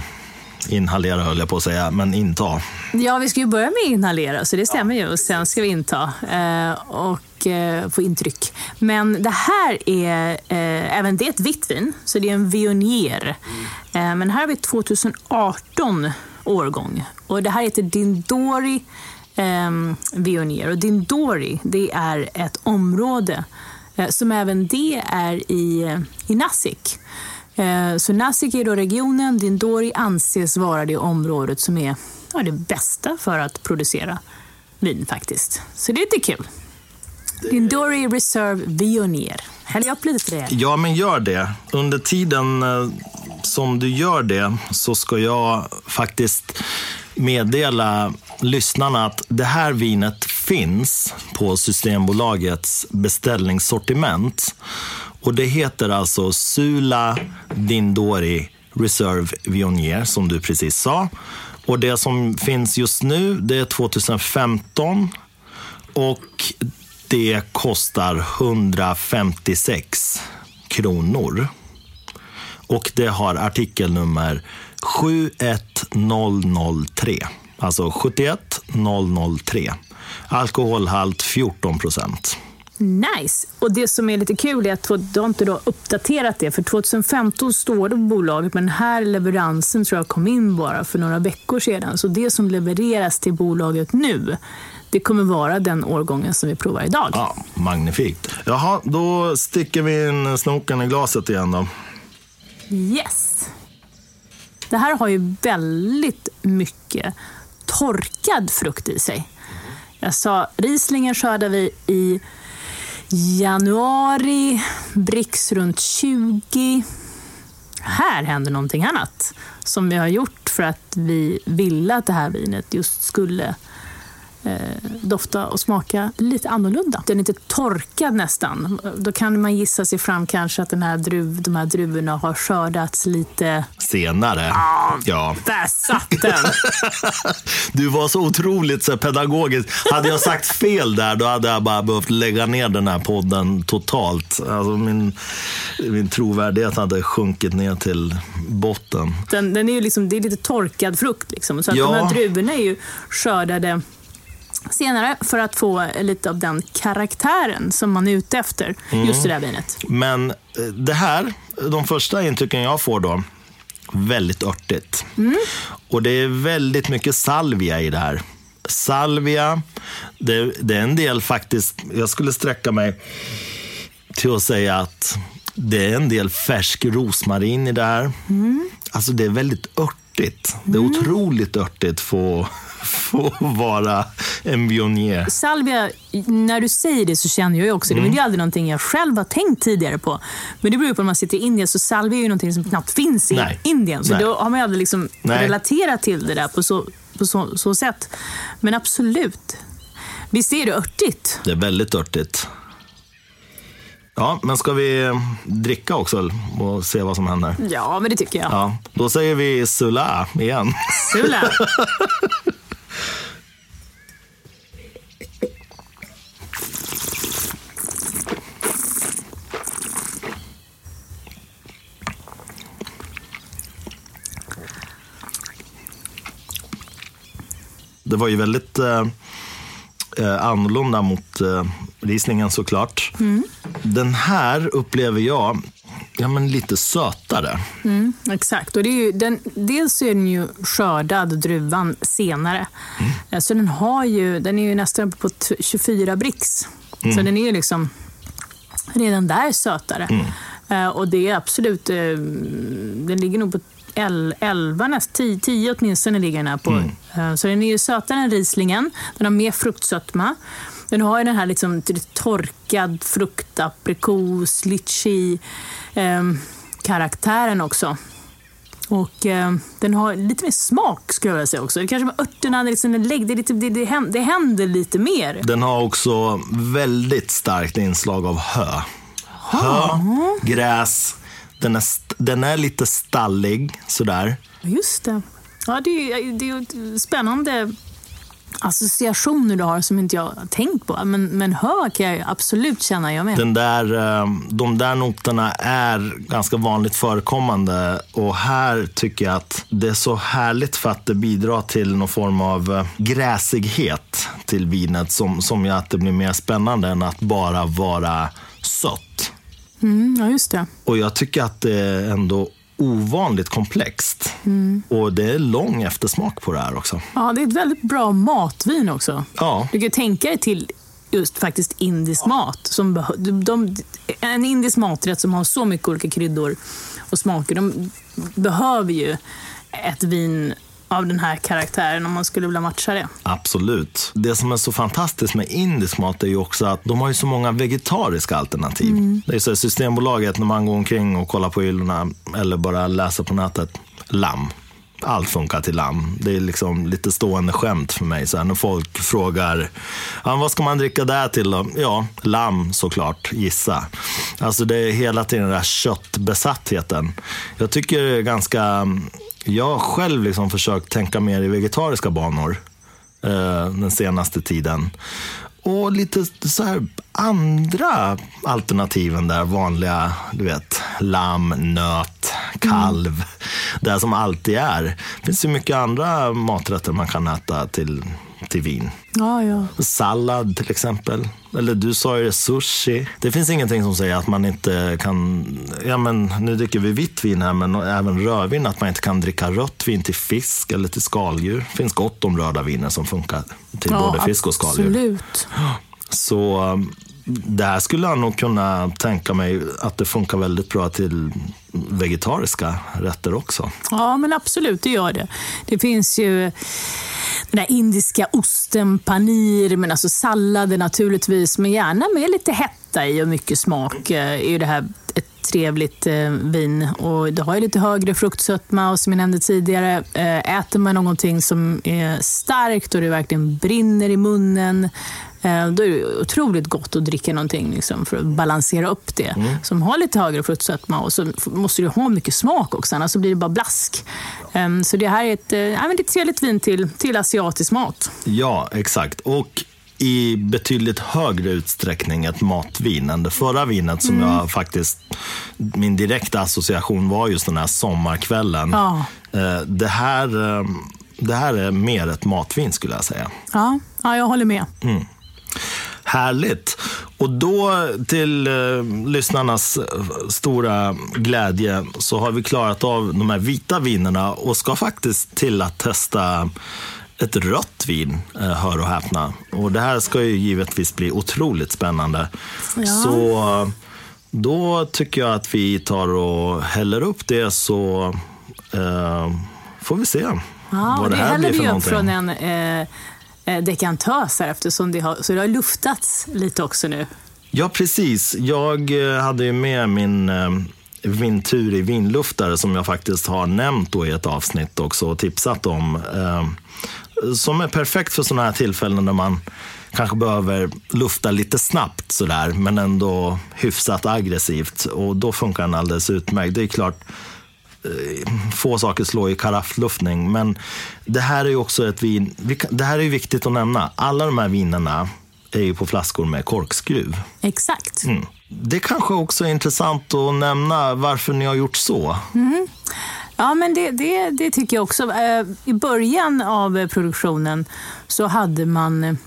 inhalera höll jag på att säga, men inta? Ja, vi ska ju börja med inhalera, så det stämmer ju. Och sen ska vi inta eh, och eh, få intryck. Men det här är, eh, även det är ett vitt vin, så det är en Vionier. Eh, men här har vi 2018 årgång. Och det här heter Dindori eh, Och Dindori, det är ett område eh, som även det är i, i Nasik. Eh, så Nasik är då regionen, Dindori anses vara det området som är ja, det bästa för att producera vin faktiskt. Så det är lite kul. Dindori Reserve Vionier. Häller jag upp lite till det? Ja, men gör det. Under tiden eh, som du gör det så ska jag faktiskt meddela lyssnarna att det här vinet finns på Systembolagets beställningssortiment. Och det heter alltså Sula Dindori Reserve Vionier, som du precis sa. Och det som finns just nu, det är 2015 och det kostar 156 kronor. Och det har artikelnummer 71003. Alltså 71003. Alkoholhalt 14 procent. Nice! Och det som är lite kul är att du har inte då uppdaterat det, för 2015 står det på bolaget, men den här leveransen tror jag kom in bara för några veckor sedan. Så det som levereras till bolaget nu, det kommer vara den årgången som vi provar idag. Ja, magnifikt. Jaha, då sticker vi in snoken i glaset igen då. Yes! Det här har ju väldigt mycket torkad frukt i sig. Jag sa, Rieslingen skördar vi i januari, Brix runt 20. Här händer någonting annat som vi har gjort för att vi ville att det här vinet just skulle dofta och smaka lite annorlunda. Den är inte torkad nästan. Då kan man gissa sig fram kanske att den här druv, de här druvorna har skördats lite... Senare. Ah, ja. Där satt den! du var så otroligt så pedagogisk. Hade jag sagt fel där, då hade jag bara behövt lägga ner den här podden totalt. Alltså min, min trovärdighet hade sjunkit ner till botten. Den, den är ju liksom, det är lite torkad frukt. Liksom. Så att ja. de här druvorna är ju skördade senare för att få lite av den karaktären som man är ute efter mm. just i det här vinet. Men eh, det här, de första intrycken jag får då, väldigt örtigt. Mm. Och det är väldigt mycket salvia i det här. Salvia, det, det, är en del faktiskt, jag skulle sträcka mig till att säga att det är en del färsk rosmarin i det här. Mm. Alltså det är väldigt örtigt. Det är mm. otroligt örtigt för få vara en Viognier. Salvia, när du säger det så känner jag ju också det, mm. men det är aldrig någonting jag själv har tänkt tidigare på. Men det beror på om man sitter i Indien, så salvia är ju någonting som knappt finns i Nej. Indien. Så Nej. då har man ju aldrig liksom relaterat till det där på så, på så, så sätt. Men absolut. Visst är det örtigt? Det är väldigt örtigt. Ja, men ska vi dricka också och se vad som händer? Ja, men det tycker jag. Ja, då säger vi Sula igen. Sula. Det var ju väldigt eh, eh, annorlunda mot eh, Rieslingen såklart. Mm. Den här upplever jag ja, men lite sötare. Mm, exakt. Och det är ju, den, dels är den ju skördad, druvan, senare. Mm. Eh, så den, har ju, den är ju nästan på 24 brix. Mm. Så den är ju liksom redan där sötare. Mm. Uh, och det är absolut, den ligger nog på 11, näst, 10, 10 åtminstone ligger den här på. Mm. Uh, så den är ju sötare än Rieslingen. Den har mer fruktsötma. Den har ju den här liksom torkad frukt, aprikos, litchi eh, karaktären också. Och eh, den har lite mer smak skulle jag vilja säga också. Kanske med örterna, liksom, det, det, det, det, händer, det händer lite mer. Den har också väldigt starkt inslag av hö. Hö, gräs. Den är, den är lite stallig sådär. Just det. Ja, det är, det är spännande associationer du har som inte jag har tänkt på. Men, men hör kan jag absolut känna jag med. Den där, eh, de där noterna är ganska vanligt förekommande och här tycker jag att det är så härligt för att det bidrar till någon form av eh, gräsighet till vinet som, som gör att det blir mer spännande än att bara vara sött. Mm, ja, just det. Och jag tycker att det är ändå ovanligt komplext. Mm. Och det är lång eftersmak på det här också. Ja, det är ett väldigt bra matvin också. Ja. Du kan tänka dig till just faktiskt indisk mat. Som de, en indisk maträtt som har så mycket olika kryddor och smaker, de behöver ju ett vin av den här karaktären om man skulle vilja matcha det. Absolut. Det som är så fantastiskt med indisk mat är ju också att de har ju så många vegetariska alternativ. Mm. Det är så Systembolaget, när man går omkring och kollar på hyllorna eller bara läser på nätet, lamm. Allt funkar till lamm. Det är liksom lite stående skämt för mig. Så här, när folk frågar vad ska man dricka där till då? Ja, lamm såklart, gissa. Alltså det är hela tiden den där köttbesattheten. Jag tycker det är ganska jag har själv liksom försökt tänka mer i vegetariska banor eh, den senaste tiden. Och lite så här andra alternativen där, vanliga, du vet, lamm, nöt, kalv. Mm. Det som alltid är. Det finns ju mycket andra maträtter man kan äta till till vin. Ja, ja. Sallad till exempel. Eller du sa ju sushi. Det finns ingenting som säger att man inte kan, ja men nu dricker vi vitt vin här, men även rödvin, att man inte kan dricka rött vin till fisk eller till skaldjur. Det finns gott om röda viner som funkar till ja, både fisk och skaldjur. Absolut. Så um, det här skulle jag nog kunna tänka mig att det funkar väldigt bra till vegetariska rätter också. Ja, men absolut, det gör det. Det finns ju den där indiska osten, panir, men alltså sallader naturligtvis, men gärna med lite hetta i och mycket smak. Eh, är ju det här ett trevligt eh, vin och det har ju lite högre fruktsötma och som jag nämnde tidigare, eh, äter man någonting som är starkt och det verkligen brinner i munnen, då är det otroligt gott att dricka någonting liksom, för att balansera upp det. Mm. Som har lite högre fruktsötma och så måste det ha mycket smak också, annars blir det bara blask. Ehm, så det här är ett, äh, ett trevligt vin till, till asiatisk mat. Ja, exakt. Och i betydligt högre utsträckning ett matvin än det förra vinet som mm. jag faktiskt, min direkta association var just den här sommarkvällen. Ja. Eh, det, här, det här är mer ett matvin skulle jag säga. Ja, ja jag håller med. Mm. Härligt. Och då till eh, lyssnarnas eh, stora glädje så har vi klarat av de här vita vinerna och ska faktiskt till att testa ett rött vin, eh, hör och häpna. Och det här ska ju givetvis bli otroligt spännande. Ja. Så då tycker jag att vi tar och häller upp det så eh, får vi se ja, vad det, det här blir för någonting. från en eh Eh, Eh, dekantös här eftersom det har, så det har luftats lite också nu. Ja, precis. Jag eh, hade ju med min eh, i vindluftare som jag faktiskt har nämnt då i ett avsnitt också och tipsat om. Eh, som är perfekt för sådana här tillfällen när man kanske behöver lufta lite snabbt sådär men ändå hyfsat aggressivt och då funkar den alldeles utmärkt. Det är klart, få saker slår i karaffluftning. Men det här är ju också ett vin, det här är ju viktigt att nämna. Alla de här vinerna är ju på flaskor med korkskruv. Exakt. Mm. Det kanske också är intressant att nämna varför ni har gjort så. Mm. Ja, men det, det, det, tycker jag också. Eh, I början av produktionen så hade man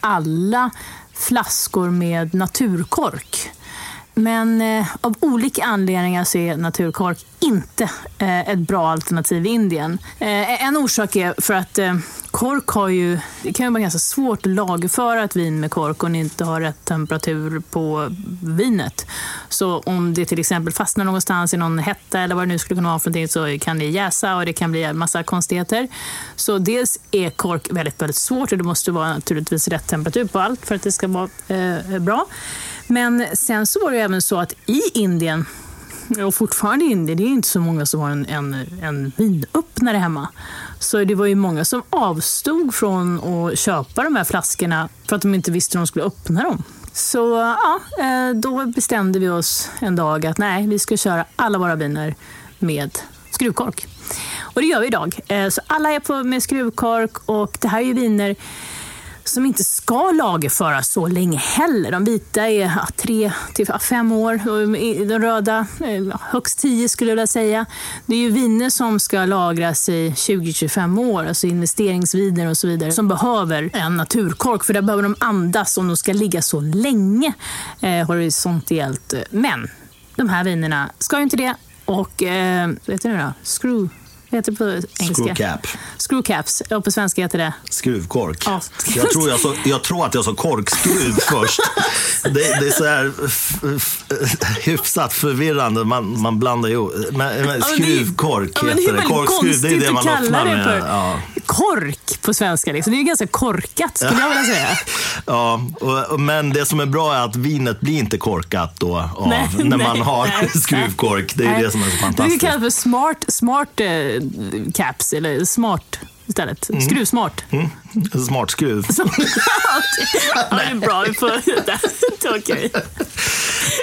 alla flaskor med naturkork. Men eh, av olika anledningar så är naturkork inte eh, ett bra alternativ i Indien. Eh, en orsak är för att eh, kork har ju, det kan ju vara ganska svårt att lagföra ett vin med kork om ni inte har rätt temperatur på vinet. Så om det till exempel fastnar någonstans i någon hetta eller vad det nu skulle kunna vara för någonting så kan det jäsa och det kan bli en massa konstigheter. Så dels är kork väldigt, väldigt svårt och det måste vara naturligtvis rätt temperatur på allt för att det ska vara eh, bra. Men sen så var det även så att i Indien, och fortfarande i Indien, det är inte så många som har en, en, en vinöppnare hemma. Så det var ju många som avstod från att köpa de här flaskorna för att de inte visste hur de skulle öppna dem. Så ja, eh, då bestämde vi oss en dag att nej, vi ska köra alla våra viner med skruvkork. Och det gör vi idag. Eh, så alla är på med skruvkork och det här är ju viner som inte ska lagerföras så länge heller. De vita är ja, tre till fem år, de röda eh, högst tio skulle jag vilja säga. Det är ju viner som ska lagras i 20-25 år, alltså investeringsviner och så vidare, som behöver en naturkork, för där behöver de andas om de ska ligga så länge eh, horisontellt. Men de här vinerna ska ju inte det. Och, eh, vet du nu då? Screw heter det på engelska? Screwcap. Screwcaps. Och på svenska heter det? Skruvkork. Ja. Jag, tror jag, så, jag tror att jag sa korkskruv först. Det, det, är så här hyfsat förvirrande. Man, man blandar ju men, men Skruvkork ja, heter det. Korkskruv, det är det man öppnar med. För ja. Kork på svenska. Liksom. Det är ganska korkat skulle jag vilja säga. Ja, och, men det som är bra är att vinet blir inte korkat då av, nej, när nej, man har nej, skruvkork. Det är nej. det som är så fantastiskt. Det kallas för smart, smart eh, caps, eller smart istället. Mm. Skruvsmart. Mm. Smart skruv. ja, det är bra. Vi får det. Okej.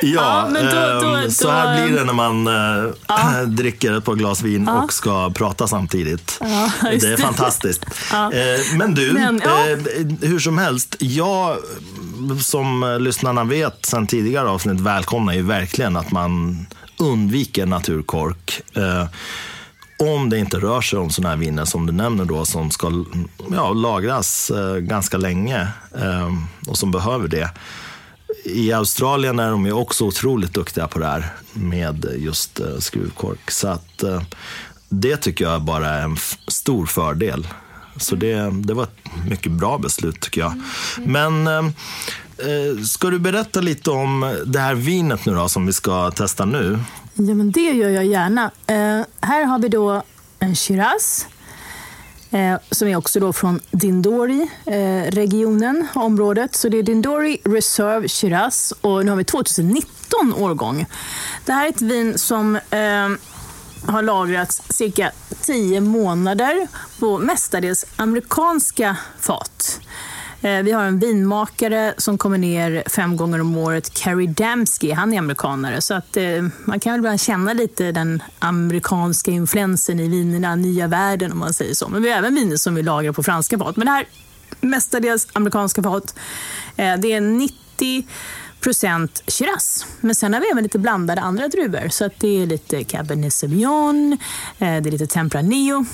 Ja, ja då, då, ehm, så här blir det när man äh, ja. dricker ett par glas vin ja. och ska prata samtidigt. Det är fantastiskt. Äh, men du, men, äh, hur som helst. Jag, som lyssnarna vet sedan tidigare avsnitt, välkomnar ju verkligen att man undviker naturkork om det inte rör sig om sådana här viner som du nämner då, som ska ja, lagras eh, ganska länge eh, och som behöver det. I Australien är de ju också otroligt duktiga på det här med just eh, skruvkork. Så att, eh, det tycker jag bara är en stor fördel. Så det, det var ett mycket bra beslut tycker jag. Men eh, eh, ska du berätta lite om det här vinet nu då, som vi ska testa nu? Ja, men det gör jag gärna. Eh, här har vi då en Shiraz. Eh, som är också då från Dindori-regionen, eh, området. Så det är Dindori Reserve Shiraz och nu har vi 2019 årgång. Det här är ett vin som eh, har lagrats cirka 10 månader på mestadels amerikanska fat. Eh, vi har en vinmakare som kommer ner fem gånger om året, Carrie Damsky. Han är amerikanare, så att, eh, man kan väl ibland känna lite den amerikanska influensen i vinerna, nya världen om man säger så. Men vi har även viner som vi lagrar på franska fat. Men det här mestadels amerikanska fat. Eh, det är 90 procent Shiraz. Men sen har vi även lite blandade andra druvor. Så att det är lite Cabernet Sauvignon, eh, det är lite Tempranillo.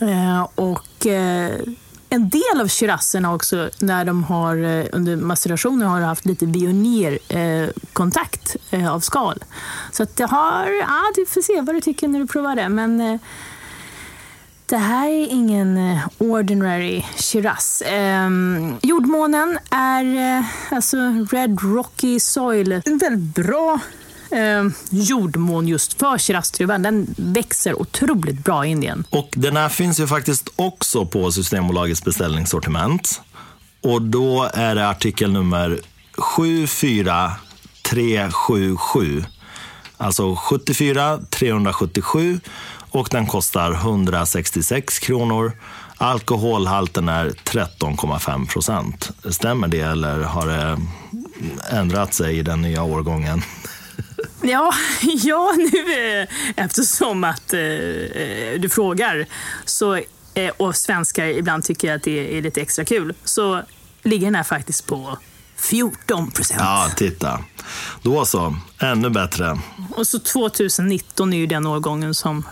Eh, och eh, en del av kirasserna också, när de har eh, under macerationen har haft lite bionerkontakt eh, eh, av skal. Så att det har, ja, du får se vad du tycker när du provar det. Men eh, det här är ingen eh, ordinary Shiraz. Eh, jordmånen är eh, alltså Red Rocky Soil. En väldigt bra eh, jordmån just för kirastruvan. Den växer otroligt bra i Indien. Och den här finns ju faktiskt också på Systembolagets beställningssortiment. Och då är det artikel nummer 74377. Alltså 74 377 och den kostar 166 kronor. Alkoholhalten är 13,5 procent. Stämmer det eller har det ändrat sig i den nya årgången? Ja, ja nu eh, eftersom att eh, eh, du frågar så, eh, och svenskar ibland tycker att det är lite extra kul så ligger den här faktiskt på 14 procent. Ja, titta. Då så, ännu bättre. Och så 2019 är ju den årgången som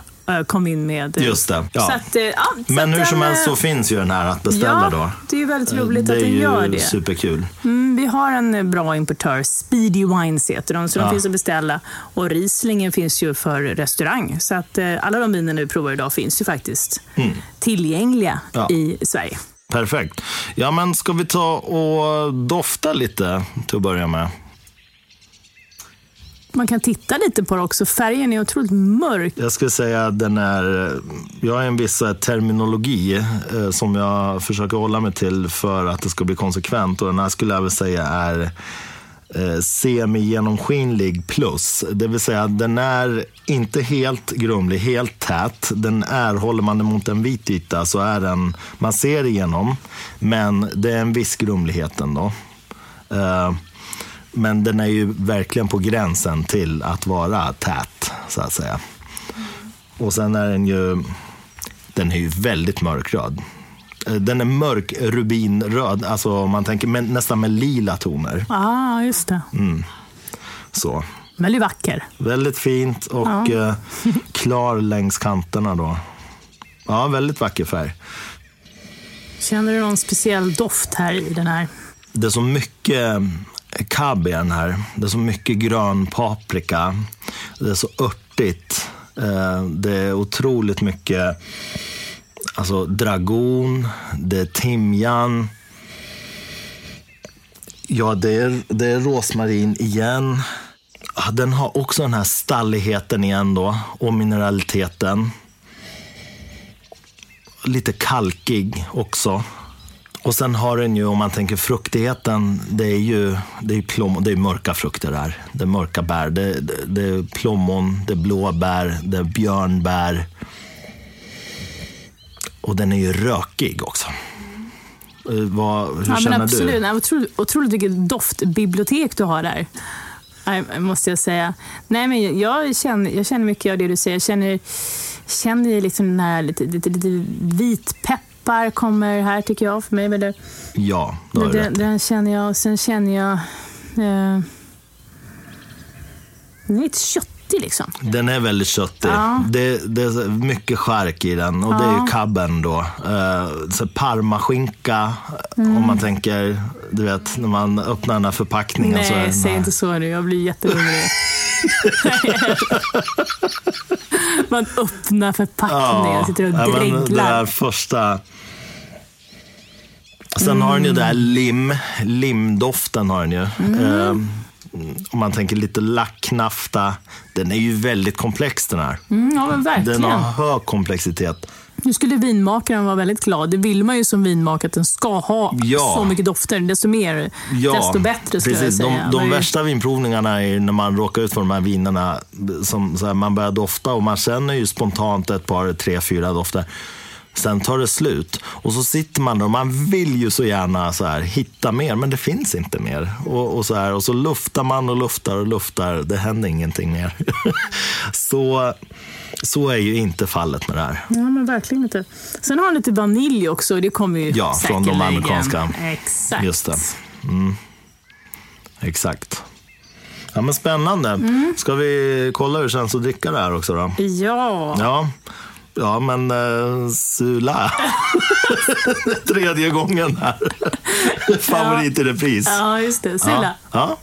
kom in med. Eh, Just det. Ja. Att, eh, ja, Men hur som helst så finns ju den här att beställa ja, då. Det är väldigt roligt att den gör det. Det är ju superkul. Mm, vi har en bra importör, Speedy Wines heter de, så de finns att beställa. Och Rieslingen finns ju för restaurang. Så att alla de viner vi provar idag finns ju faktiskt mm. tillgängliga i Sverige. Perfekt. Ja, men ska vi ta och dofta lite till att börja med? Man kan titta lite på det också. Färgen är otroligt mörk. Jag skulle säga att den är... Jag har en viss eh, terminologi eh, som jag försöker hålla mig till för att det ska bli konsekvent. Och den här skulle jag väl säga är eh, semi-genomskinlig plus. Det vill säga den är inte helt grumlig, helt tät. Den är, håller man den mot en vit yta så är den, man ser igenom. Men det är en viss grumlighet ändå. Eh, men den är ju verkligen på gränsen till att vara tät, så att säga. Och sen är den ju, den är ju väldigt mörkröd. Eh, Den är mörk rubinröd, alltså om man tänker med, nästan med lila toner. Ja, ah, just det. Så. Väldigt vacker. Väldigt fint och eh, klar längs kanterna då. Ja, väldigt vacker färg. Känner du någon speciell doft här i den här? Det är så mycket cab i den här. Det är så mycket grön paprika. Det är så örtigt. Eh, det är otroligt mycket alltså, dragon, det är timjan. Ja, det är, det är rosmarin igen. Den har också den här stalligheten igen då och mineraliteten. Lite kalkig också. Och sen har den ju, om man tänker fruktigheten, det är ju det är ju plom, det är mörka frukter där. Det är mörka bär. Det, det, det är plommon, det är blåbär, det är björnbär. Och den är ju rökig också. Eh, Vad, hur ja, men känner absolut. du? Nej, otroligt, otroligt vilket doftbibliotek du har där. Nej, måste jag säga. Nej, men jag, känner, jag känner mycket av det du säger. Jag känner, känner liksom den här lite, lite, lite vitpeppar kommer här tycker jag. För mig. Men det, Ja, då du den, den känner jag. Sen känner jag... Eh, den är lite köttig liksom. Den är väldigt köttig. Ja. Det, det är mycket skärk i den och det är ju Ja. cabben då. Uh, så parmaskinka, Mm. om man tänker, du vet, när man öppnar den här förpackningen så är Nej, säg här- inte så nu. Jag blir jättehungrig. Man öppnar förpackningen, sitter och ja, men det dreglar. där första... Sen har den ju det här lim, limdoften har den ju. Eh, om man tänker lite lacknafta. Den är ju väldigt komplex den här. Mm, ja, men Den verkligen. har hög komplexitet. Nu skulle vinmakaren vara väldigt glad. Det vill man ju som vinmakare att den ska ha Ja. så mycket dofter. Desto mer, desto bättre skulle precis. jag säga. De, de värsta vinprovningarna är när man råkar ut för de här vinerna som här, man börjar dofta och man känner ju spontant ett par, tre, fyra dofter. Sen tar det slut och så sitter man där och man vill ju så gärna så här, hitta mer, men det finns inte mer. Och, och, så här, och så luftar man och luftar och luftar, det händer ingenting mer. så, så är ju inte fallet med det här. Ja, men verkligen inte. Sen har han lite vanilj också. Det kommer ju Ja, från de amerikanska. Exakt. Just det. Mm. Exakt. Ja, men spännande. Mm. Ska vi kolla hur det känns att dricka det här också då? Ja. Ja, ja men uh, Sula. Tredje gången här. Favorit i repris. ja, just det. Silla. Ja. ja.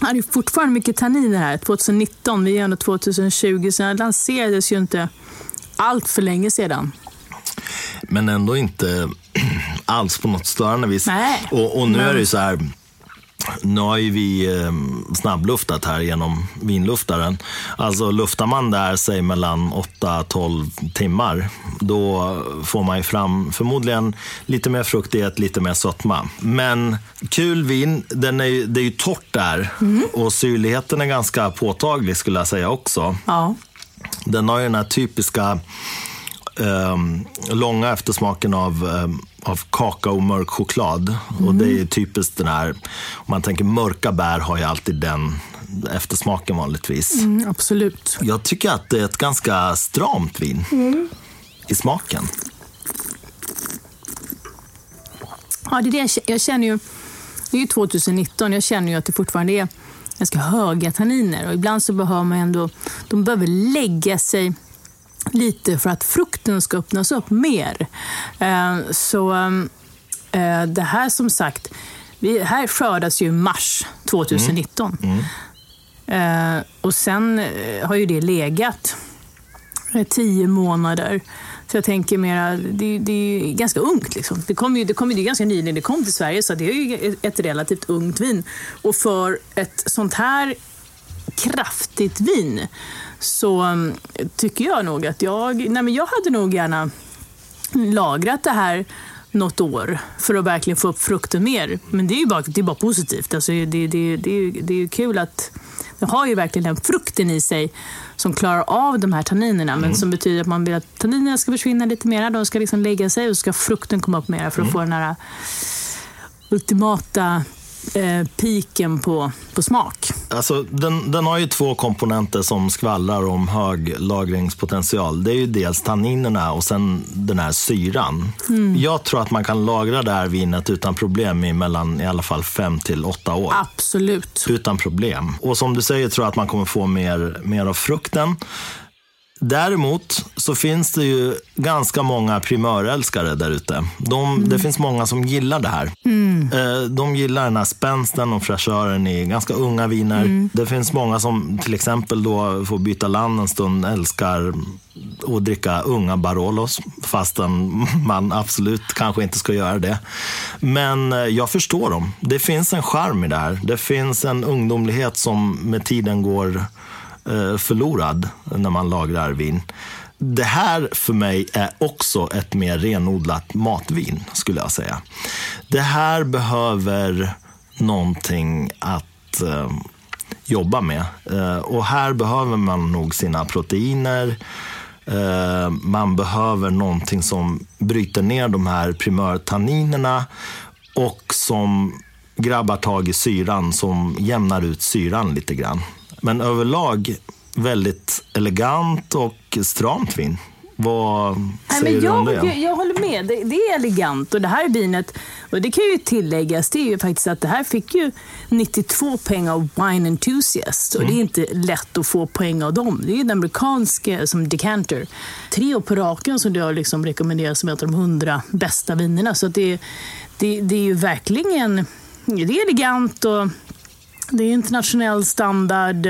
Han är fortfarande mycket tanniner här. 2019, vi är ändå 2020, så den lanserades ju inte allt för länge sedan. Men ändå inte alls på något störande vis. Nej, Och, och nu men- är det ju så här. Nu har ju vi eh, snabbluftat här genom vinluftaren. Alltså luftar man där, säg mellan 8-12 timmar, då får man ju fram förmodligen lite mer fruktighet, lite mer sötma. Men kul vin, den är det är ju torrt där och syrligheten är ganska påtaglig skulle jag säga också. Ja. Den har ju den här typiska ehm, långa eftersmaken av, um, av kakao och mörk choklad. Och det är typiskt den här, om man tänker mörka bär har ju alltid den eftersmaken vanligtvis. Mm, absolut. Jag tycker att det är ett ganska stramt vin i smaken. Ja, det är det jag, jag känner ju, det är ju 2019, jag känner ju att det fortfarande är ganska höga tanniner och ibland så behöver man ändå, de behöver lägga sig lite för att frukten ska öppnas upp mer. Eh, Så eh, det här som sagt, vi, här skördas ju mars 2019. Eh, Och sen har ju det legat tio månader. Så jag tänker mera, det, det är ju ganska ungt. Liksom. Det kom ju det kom ju det ganska nyligen det kom till Sverige, så det är ju ett relativt ungt vin. Och för ett sånt här kraftigt vin så mm, tycker jag nog att jag, nej men jag hade nog gärna lagrat det här något år för att verkligen få upp frukten mer. Men det är ju bara, det är bara positivt. Alltså det, det, det, det, är ju, det är ju kul att det har ju verkligen den frukten i sig som klarar av de här tanninerna. Men som betyder att man vill att tanninerna ska försvinna lite mer. De ska liksom lägga sig och ska frukten komma upp mer för att få den här ultimata eh, piken på, på smak. Alltså, den, den har ju två komponenter som skvallrar om hög lagringspotential. Det är ju dels tanninerna och sen den här syran. Jag tror att man kan lagra det här vinet utan problem i mellan i alla fall fem till åtta år. Absolut. Utan problem. Och som du säger tror jag att man kommer få mer, mer av frukten. Däremot så finns det ju ganska många primörälskare där ute. De, Det finns många som gillar det här. Eh, De gillar den här spänsten och fräschören i ganska unga viner. Det finns många som till exempel då får byta land en stund, älskar att dricka unga Barolos, fastän man absolut kanske inte ska göra det. Men eh, jag förstår dem. Det finns en charm i det här. Det finns en ungdomlighet som med tiden går Eh, förlorad när man lagrar vin. Det här för mig är också ett mer renodlat matvin, skulle jag säga. Det här behöver någonting att eh, jobba med. Eh, och här behöver man nog sina proteiner. Eh, man behöver någonting som bryter ner de här primörtanninerna och som grabbar tag i syran, som jämnar ut syran lite grann. Men överlag väldigt elegant och stramt vin. Vad Nej, säger men du om jag, det? jag, jag håller med. Det, det är elegant. Och det här vinet, och det kan ju tilläggas, det är ju faktiskt att det här fick ju 92 poäng av Wine Enthusiast. Och det är inte lätt att få poäng av dem. Det är ju den amerikanska som decanter. Tre på raken som du har liksom rekommenderat som ett av de 100 bästa vinerna. Så det, det, det är ju verkligen det är elegant och det är internationell standard.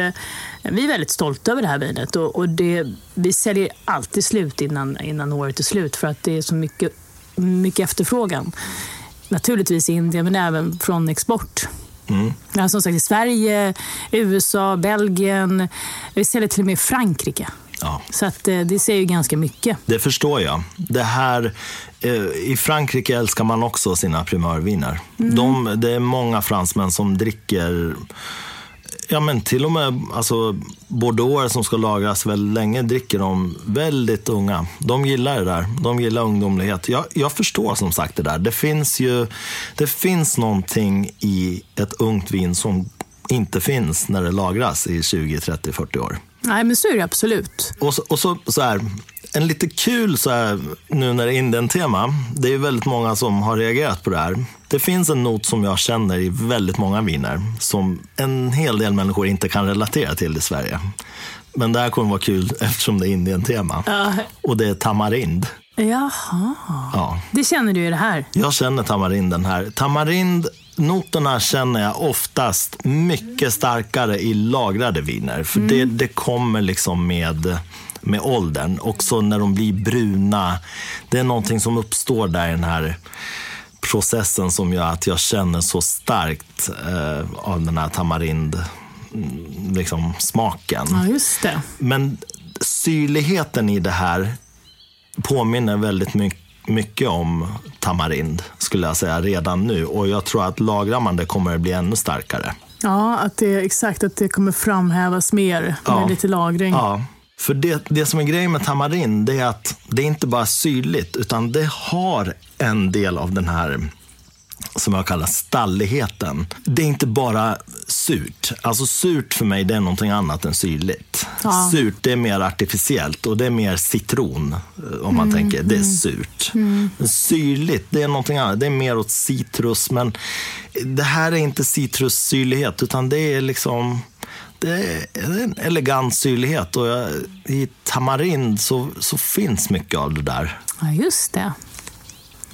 Vi är väldigt stolta över det här vinet och, och det, vi säljer alltid slut innan, innan året är slut för att det är så mycket, mycket efterfrågan. Naturligtvis i Indien men även från export. Mm. Ja, som sagt i Sverige, USA, Belgien. Vi säljer till och med i Frankrike. Ja. Så att, eh, det säger ju ganska mycket. Det förstår jag. Det här, eh, I Frankrike älskar man också sina primörviner. De, det är många fransmän som dricker Ja, men till och med alltså, bordeauxer som ska lagras väldigt länge dricker de väldigt unga. De gillar det där. De gillar ungdomlighet. Jag, jag förstår som sagt det där. Det finns ju det finns någonting i ett ungt vin som inte finns när det lagras i 20, 30, 40 år. Nej, men så är det absolut. Och så, och så, så här, en lite kul så här, nu när det är Indien-tema. Det är väldigt många som har reagerat på det här. Det finns en not som jag känner i väldigt många viner som en hel del människor inte kan relatera till i Sverige. Men det här kommer vara kul eftersom det är Indien-tema. Ja. Och det är tamarind. Jaha. Ja, Det känner du i det här. jag känner tamarinden här. Tamarind Noterna känner jag oftast mycket starkare i lagrade viner. För det, det kommer liksom med, med åldern. Också när de blir bruna. Det är någonting som uppstår där i den här processen som gör att jag känner så starkt eh, av den här tamarind mm, liksom, smaken. Ja, just det. Men syrligheten i det här påminner väldigt mycket mycket om tamarind, skulle jag säga, redan nu. Och jag tror att lagrar man det kommer det bli ännu starkare. Ja, att det, exakt att det kommer framhävas mer med Ja. lite lagring. Ja, för det, det som är grejen med tamarind, det är att det är inte bara syrligt, utan det har en del av den här som jag kallar stalligheten. Det är inte bara surt. Alltså surt för mig det är någonting annat än syrligt. Ja. Surt det är mer artificiellt och det är mer citron. eh, Om man tänker, det är surt. Men Syrligt det är någonting annat. Det är mer åt citrus. Men det här är inte citrussyrlighet utan det är liksom det är en elegant syrlighet. Och jag, i tamarind så, så finns mycket av det där. Ja, just det.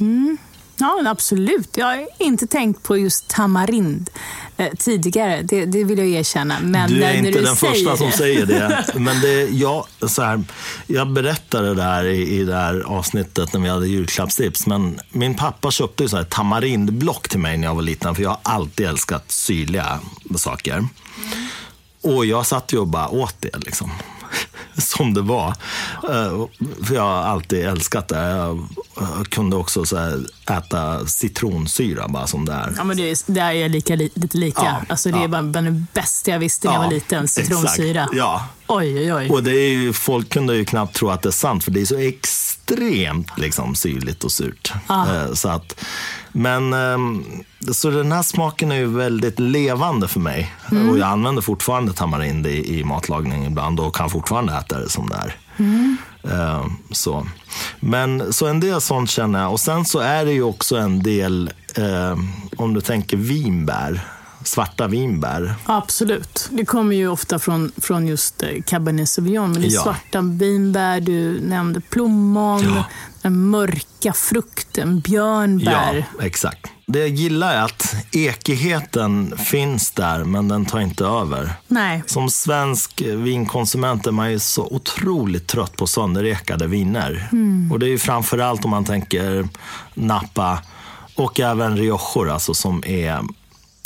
Mm. Ja, absolut. Jag har inte tänkt på just tamarind eh, tidigare. Det, det vill jag erkänna. Men Du är när, när inte du den första som säger det. Men det, jag, så här, jag berättade det här i, i det här avsnittet när vi hade julklappstips. Men min pappa köpte så här tamarindblock till mig när jag var liten. För jag har alltid älskat syrliga saker. Och jag satt ju och bara åt det. Liksom. som det var. Eh, för jag har alltid älskat det. Jag kunde också så här, äta citronsyra bara som det är. Ja, men det, är, är lika, lite lika. Ja, alltså, det ja. är bara det bästa jag visste när jag var liten, citronsyra. Exakt, ja. Oj, oj, oj. Och det är ju, folk kunde ju knappt tro att det är sant, för det är så extremt liksom, syrligt och surt. Eh, så att, men ehm, så den här smaken är ju väldigt levande för mig. Mm. Och jag använder fortfarande tamarind i, i matlagning ibland och kan fortfarande äta det som det är. Mm. Uh, så. Men så en del sånt känner jag. Och sen så är det ju också en del, uh, om du tänker vinbär svarta vinbär. Absolut. Det kommer ju ofta från, från just eh, Cabernet Sauvignon. Men det är ja. svarta vinbär, du nämnde plommon, ja. Den mörka frukten, björnbär. Ja, exakt. Det jag gillar är att ekigheten finns där, men den tar inte över. Nej. Som svensk vinkonsument är man ju så otroligt trött på sönderekade viner. Mm. Och det är ju framförallt om man tänker Napa och även Riojor, alltså som är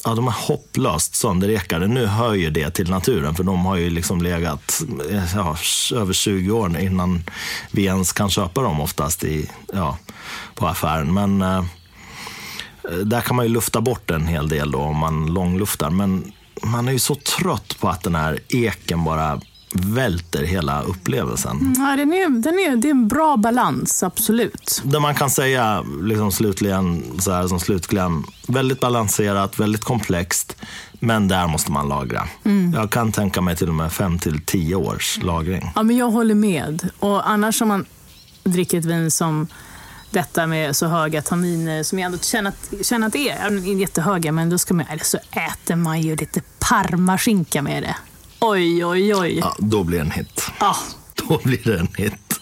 Ja, de är hopplöst sönderekade. Nu hör ju det till naturen, för de har ju liksom legat ja, över 20 år innan vi ens kan köpa dem oftast i, ja, på affären. Men eh, där kan man ju lufta bort en hel del då, om man långluftar. Men man är ju så trött på att den här eken bara välter hela upplevelsen. Ja, den är, den är, det är en bra balans, absolut. Det man kan säga liksom slutligen, så här, som slutkläm, väldigt balanserat, väldigt komplext, men där måste man lagra. Mm. Jag kan tänka mig till och med fem till tio års lagring. Ja, men jag håller med. Och annars om man dricker ett vin som detta med så höga tanniner som jag ändå känner att, känner att det är. Inte jättehöga, men då ska man, eller så äter man ju lite parmaskinka med det. Oj, oj, oj. Ja, då blir det en hit. Ja. Då blir det en hit.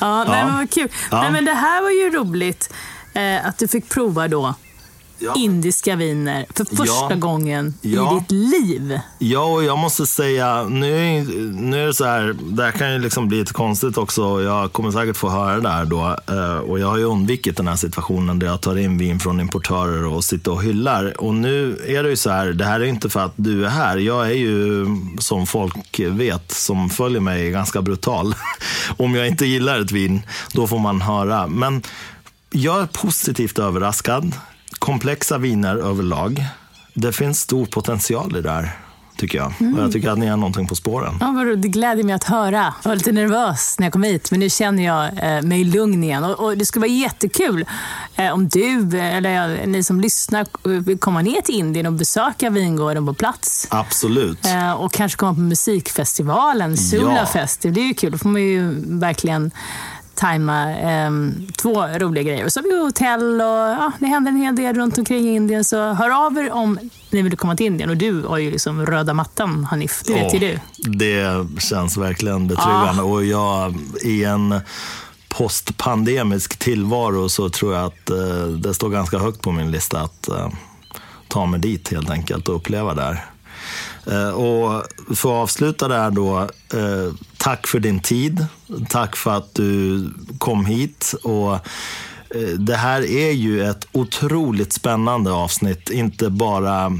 Ja, nej, men vad kul. Ja. Nej, men det här var ju roligt eh, att du fick prova då ja. indiska viner för första ja. gången ja. i ditt liv. Ja, och jag måste säga, nu, nu är det så här, det här kan ju liksom bli lite konstigt också. Jag kommer säkert få höra det där då. Eh, och jag har ju undvikit den här situationen där jag tar in vin från importörer och sitter och hyllar. Och nu är det ju så här, det här är inte för att du är här. Jag är ju, som folk vet, som följer mig, ganska brutal. Om jag inte gillar ett vin, då får man höra. Men jag är positivt överraskad komplexa viner överlag. Det finns stor potential i det här tycker jag. Mm. Och jag tycker att ni har någonting på spåren. Ja, det gläder mig att höra. Jag var lite nervös när jag kom hit, men nu känner jag eh, mig lugn igen. Och, och, det skulle vara jättekul eh, om du, eller ja, ni som lyssnar, vill komma ner till Indien och besöka vingården på plats. Absolut. Eh, och kanske komma på musikfestivalen, Sulafest. Ja. Det är ju kul. Då får man ju verkligen tajma eh, två roliga grejer. Så har vi hotell och ja, det händer en hel del runt omkring Indien. Så hör av er om ni vill komma till Indien. Och du har ju liksom röda mattan, Hanif. Det vet ju du. Det känns verkligen betryggande. Ah. Och jag, i en postpandemisk tillvaro så tror jag att eh, det står ganska högt på min lista att eh, ta mig dit helt enkelt och uppleva. Eh, Eh, och för att avsluta det här då, eh, tack för din tid. Tack för att du kom hit. Och eh, det här är ju ett otroligt spännande avsnitt, inte bara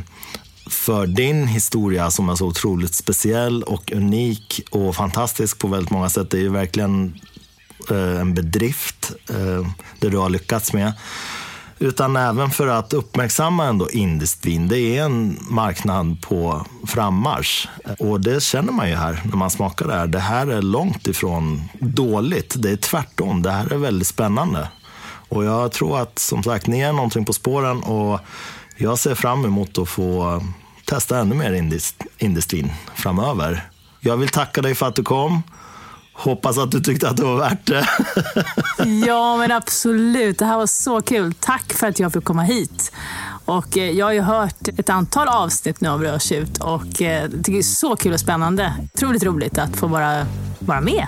för din historia som är så otroligt speciell och unik och fantastisk på väldigt många sätt. Det är ju verkligen en bedrift, det du har lyckats med. Utan även för att uppmärksamma ändå indiskt vin. Det är en marknad på frammarsch. Och det känner man ju här när man smakar det här. Det här är långt ifrån dåligt. Det är tvärtom. Det här är väldigt spännande. Och jag tror att som sagt, ni är någonting på spåren och jag ser fram emot att få testa ännu mer indiskt, indiskt vin framöver. Jag vill tacka dig för att du kom. Hoppas att du tyckte att det var värt det. ja, men absolut. Det här var så kul. Tack för att jag fick komma hit. Och eh, jag har ju hört ett antal avsnitt nu av Rörsut och eh, det är så kul och spännande. Otroligt roligt att få vara, vara med.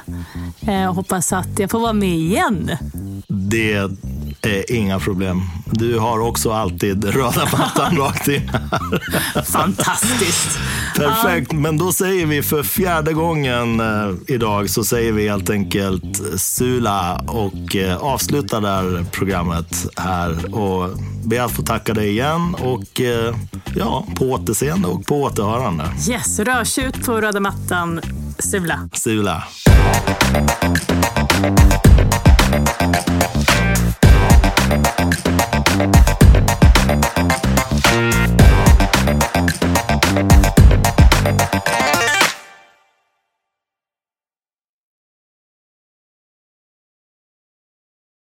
Jag eh, hoppas att jag får vara med igen. Det är inga problem. Du har också alltid röda mattan rakt in Fantastiskt. Perfekt, men då säger vi för fjärde gången eh, idag så säger vi helt enkelt Sula och eh, avslutar där programmet här och ber att få tacka dig igen och eh, ja, på återseende och på återhörande. Yes, rörsut på röda mattan Sula. Sula.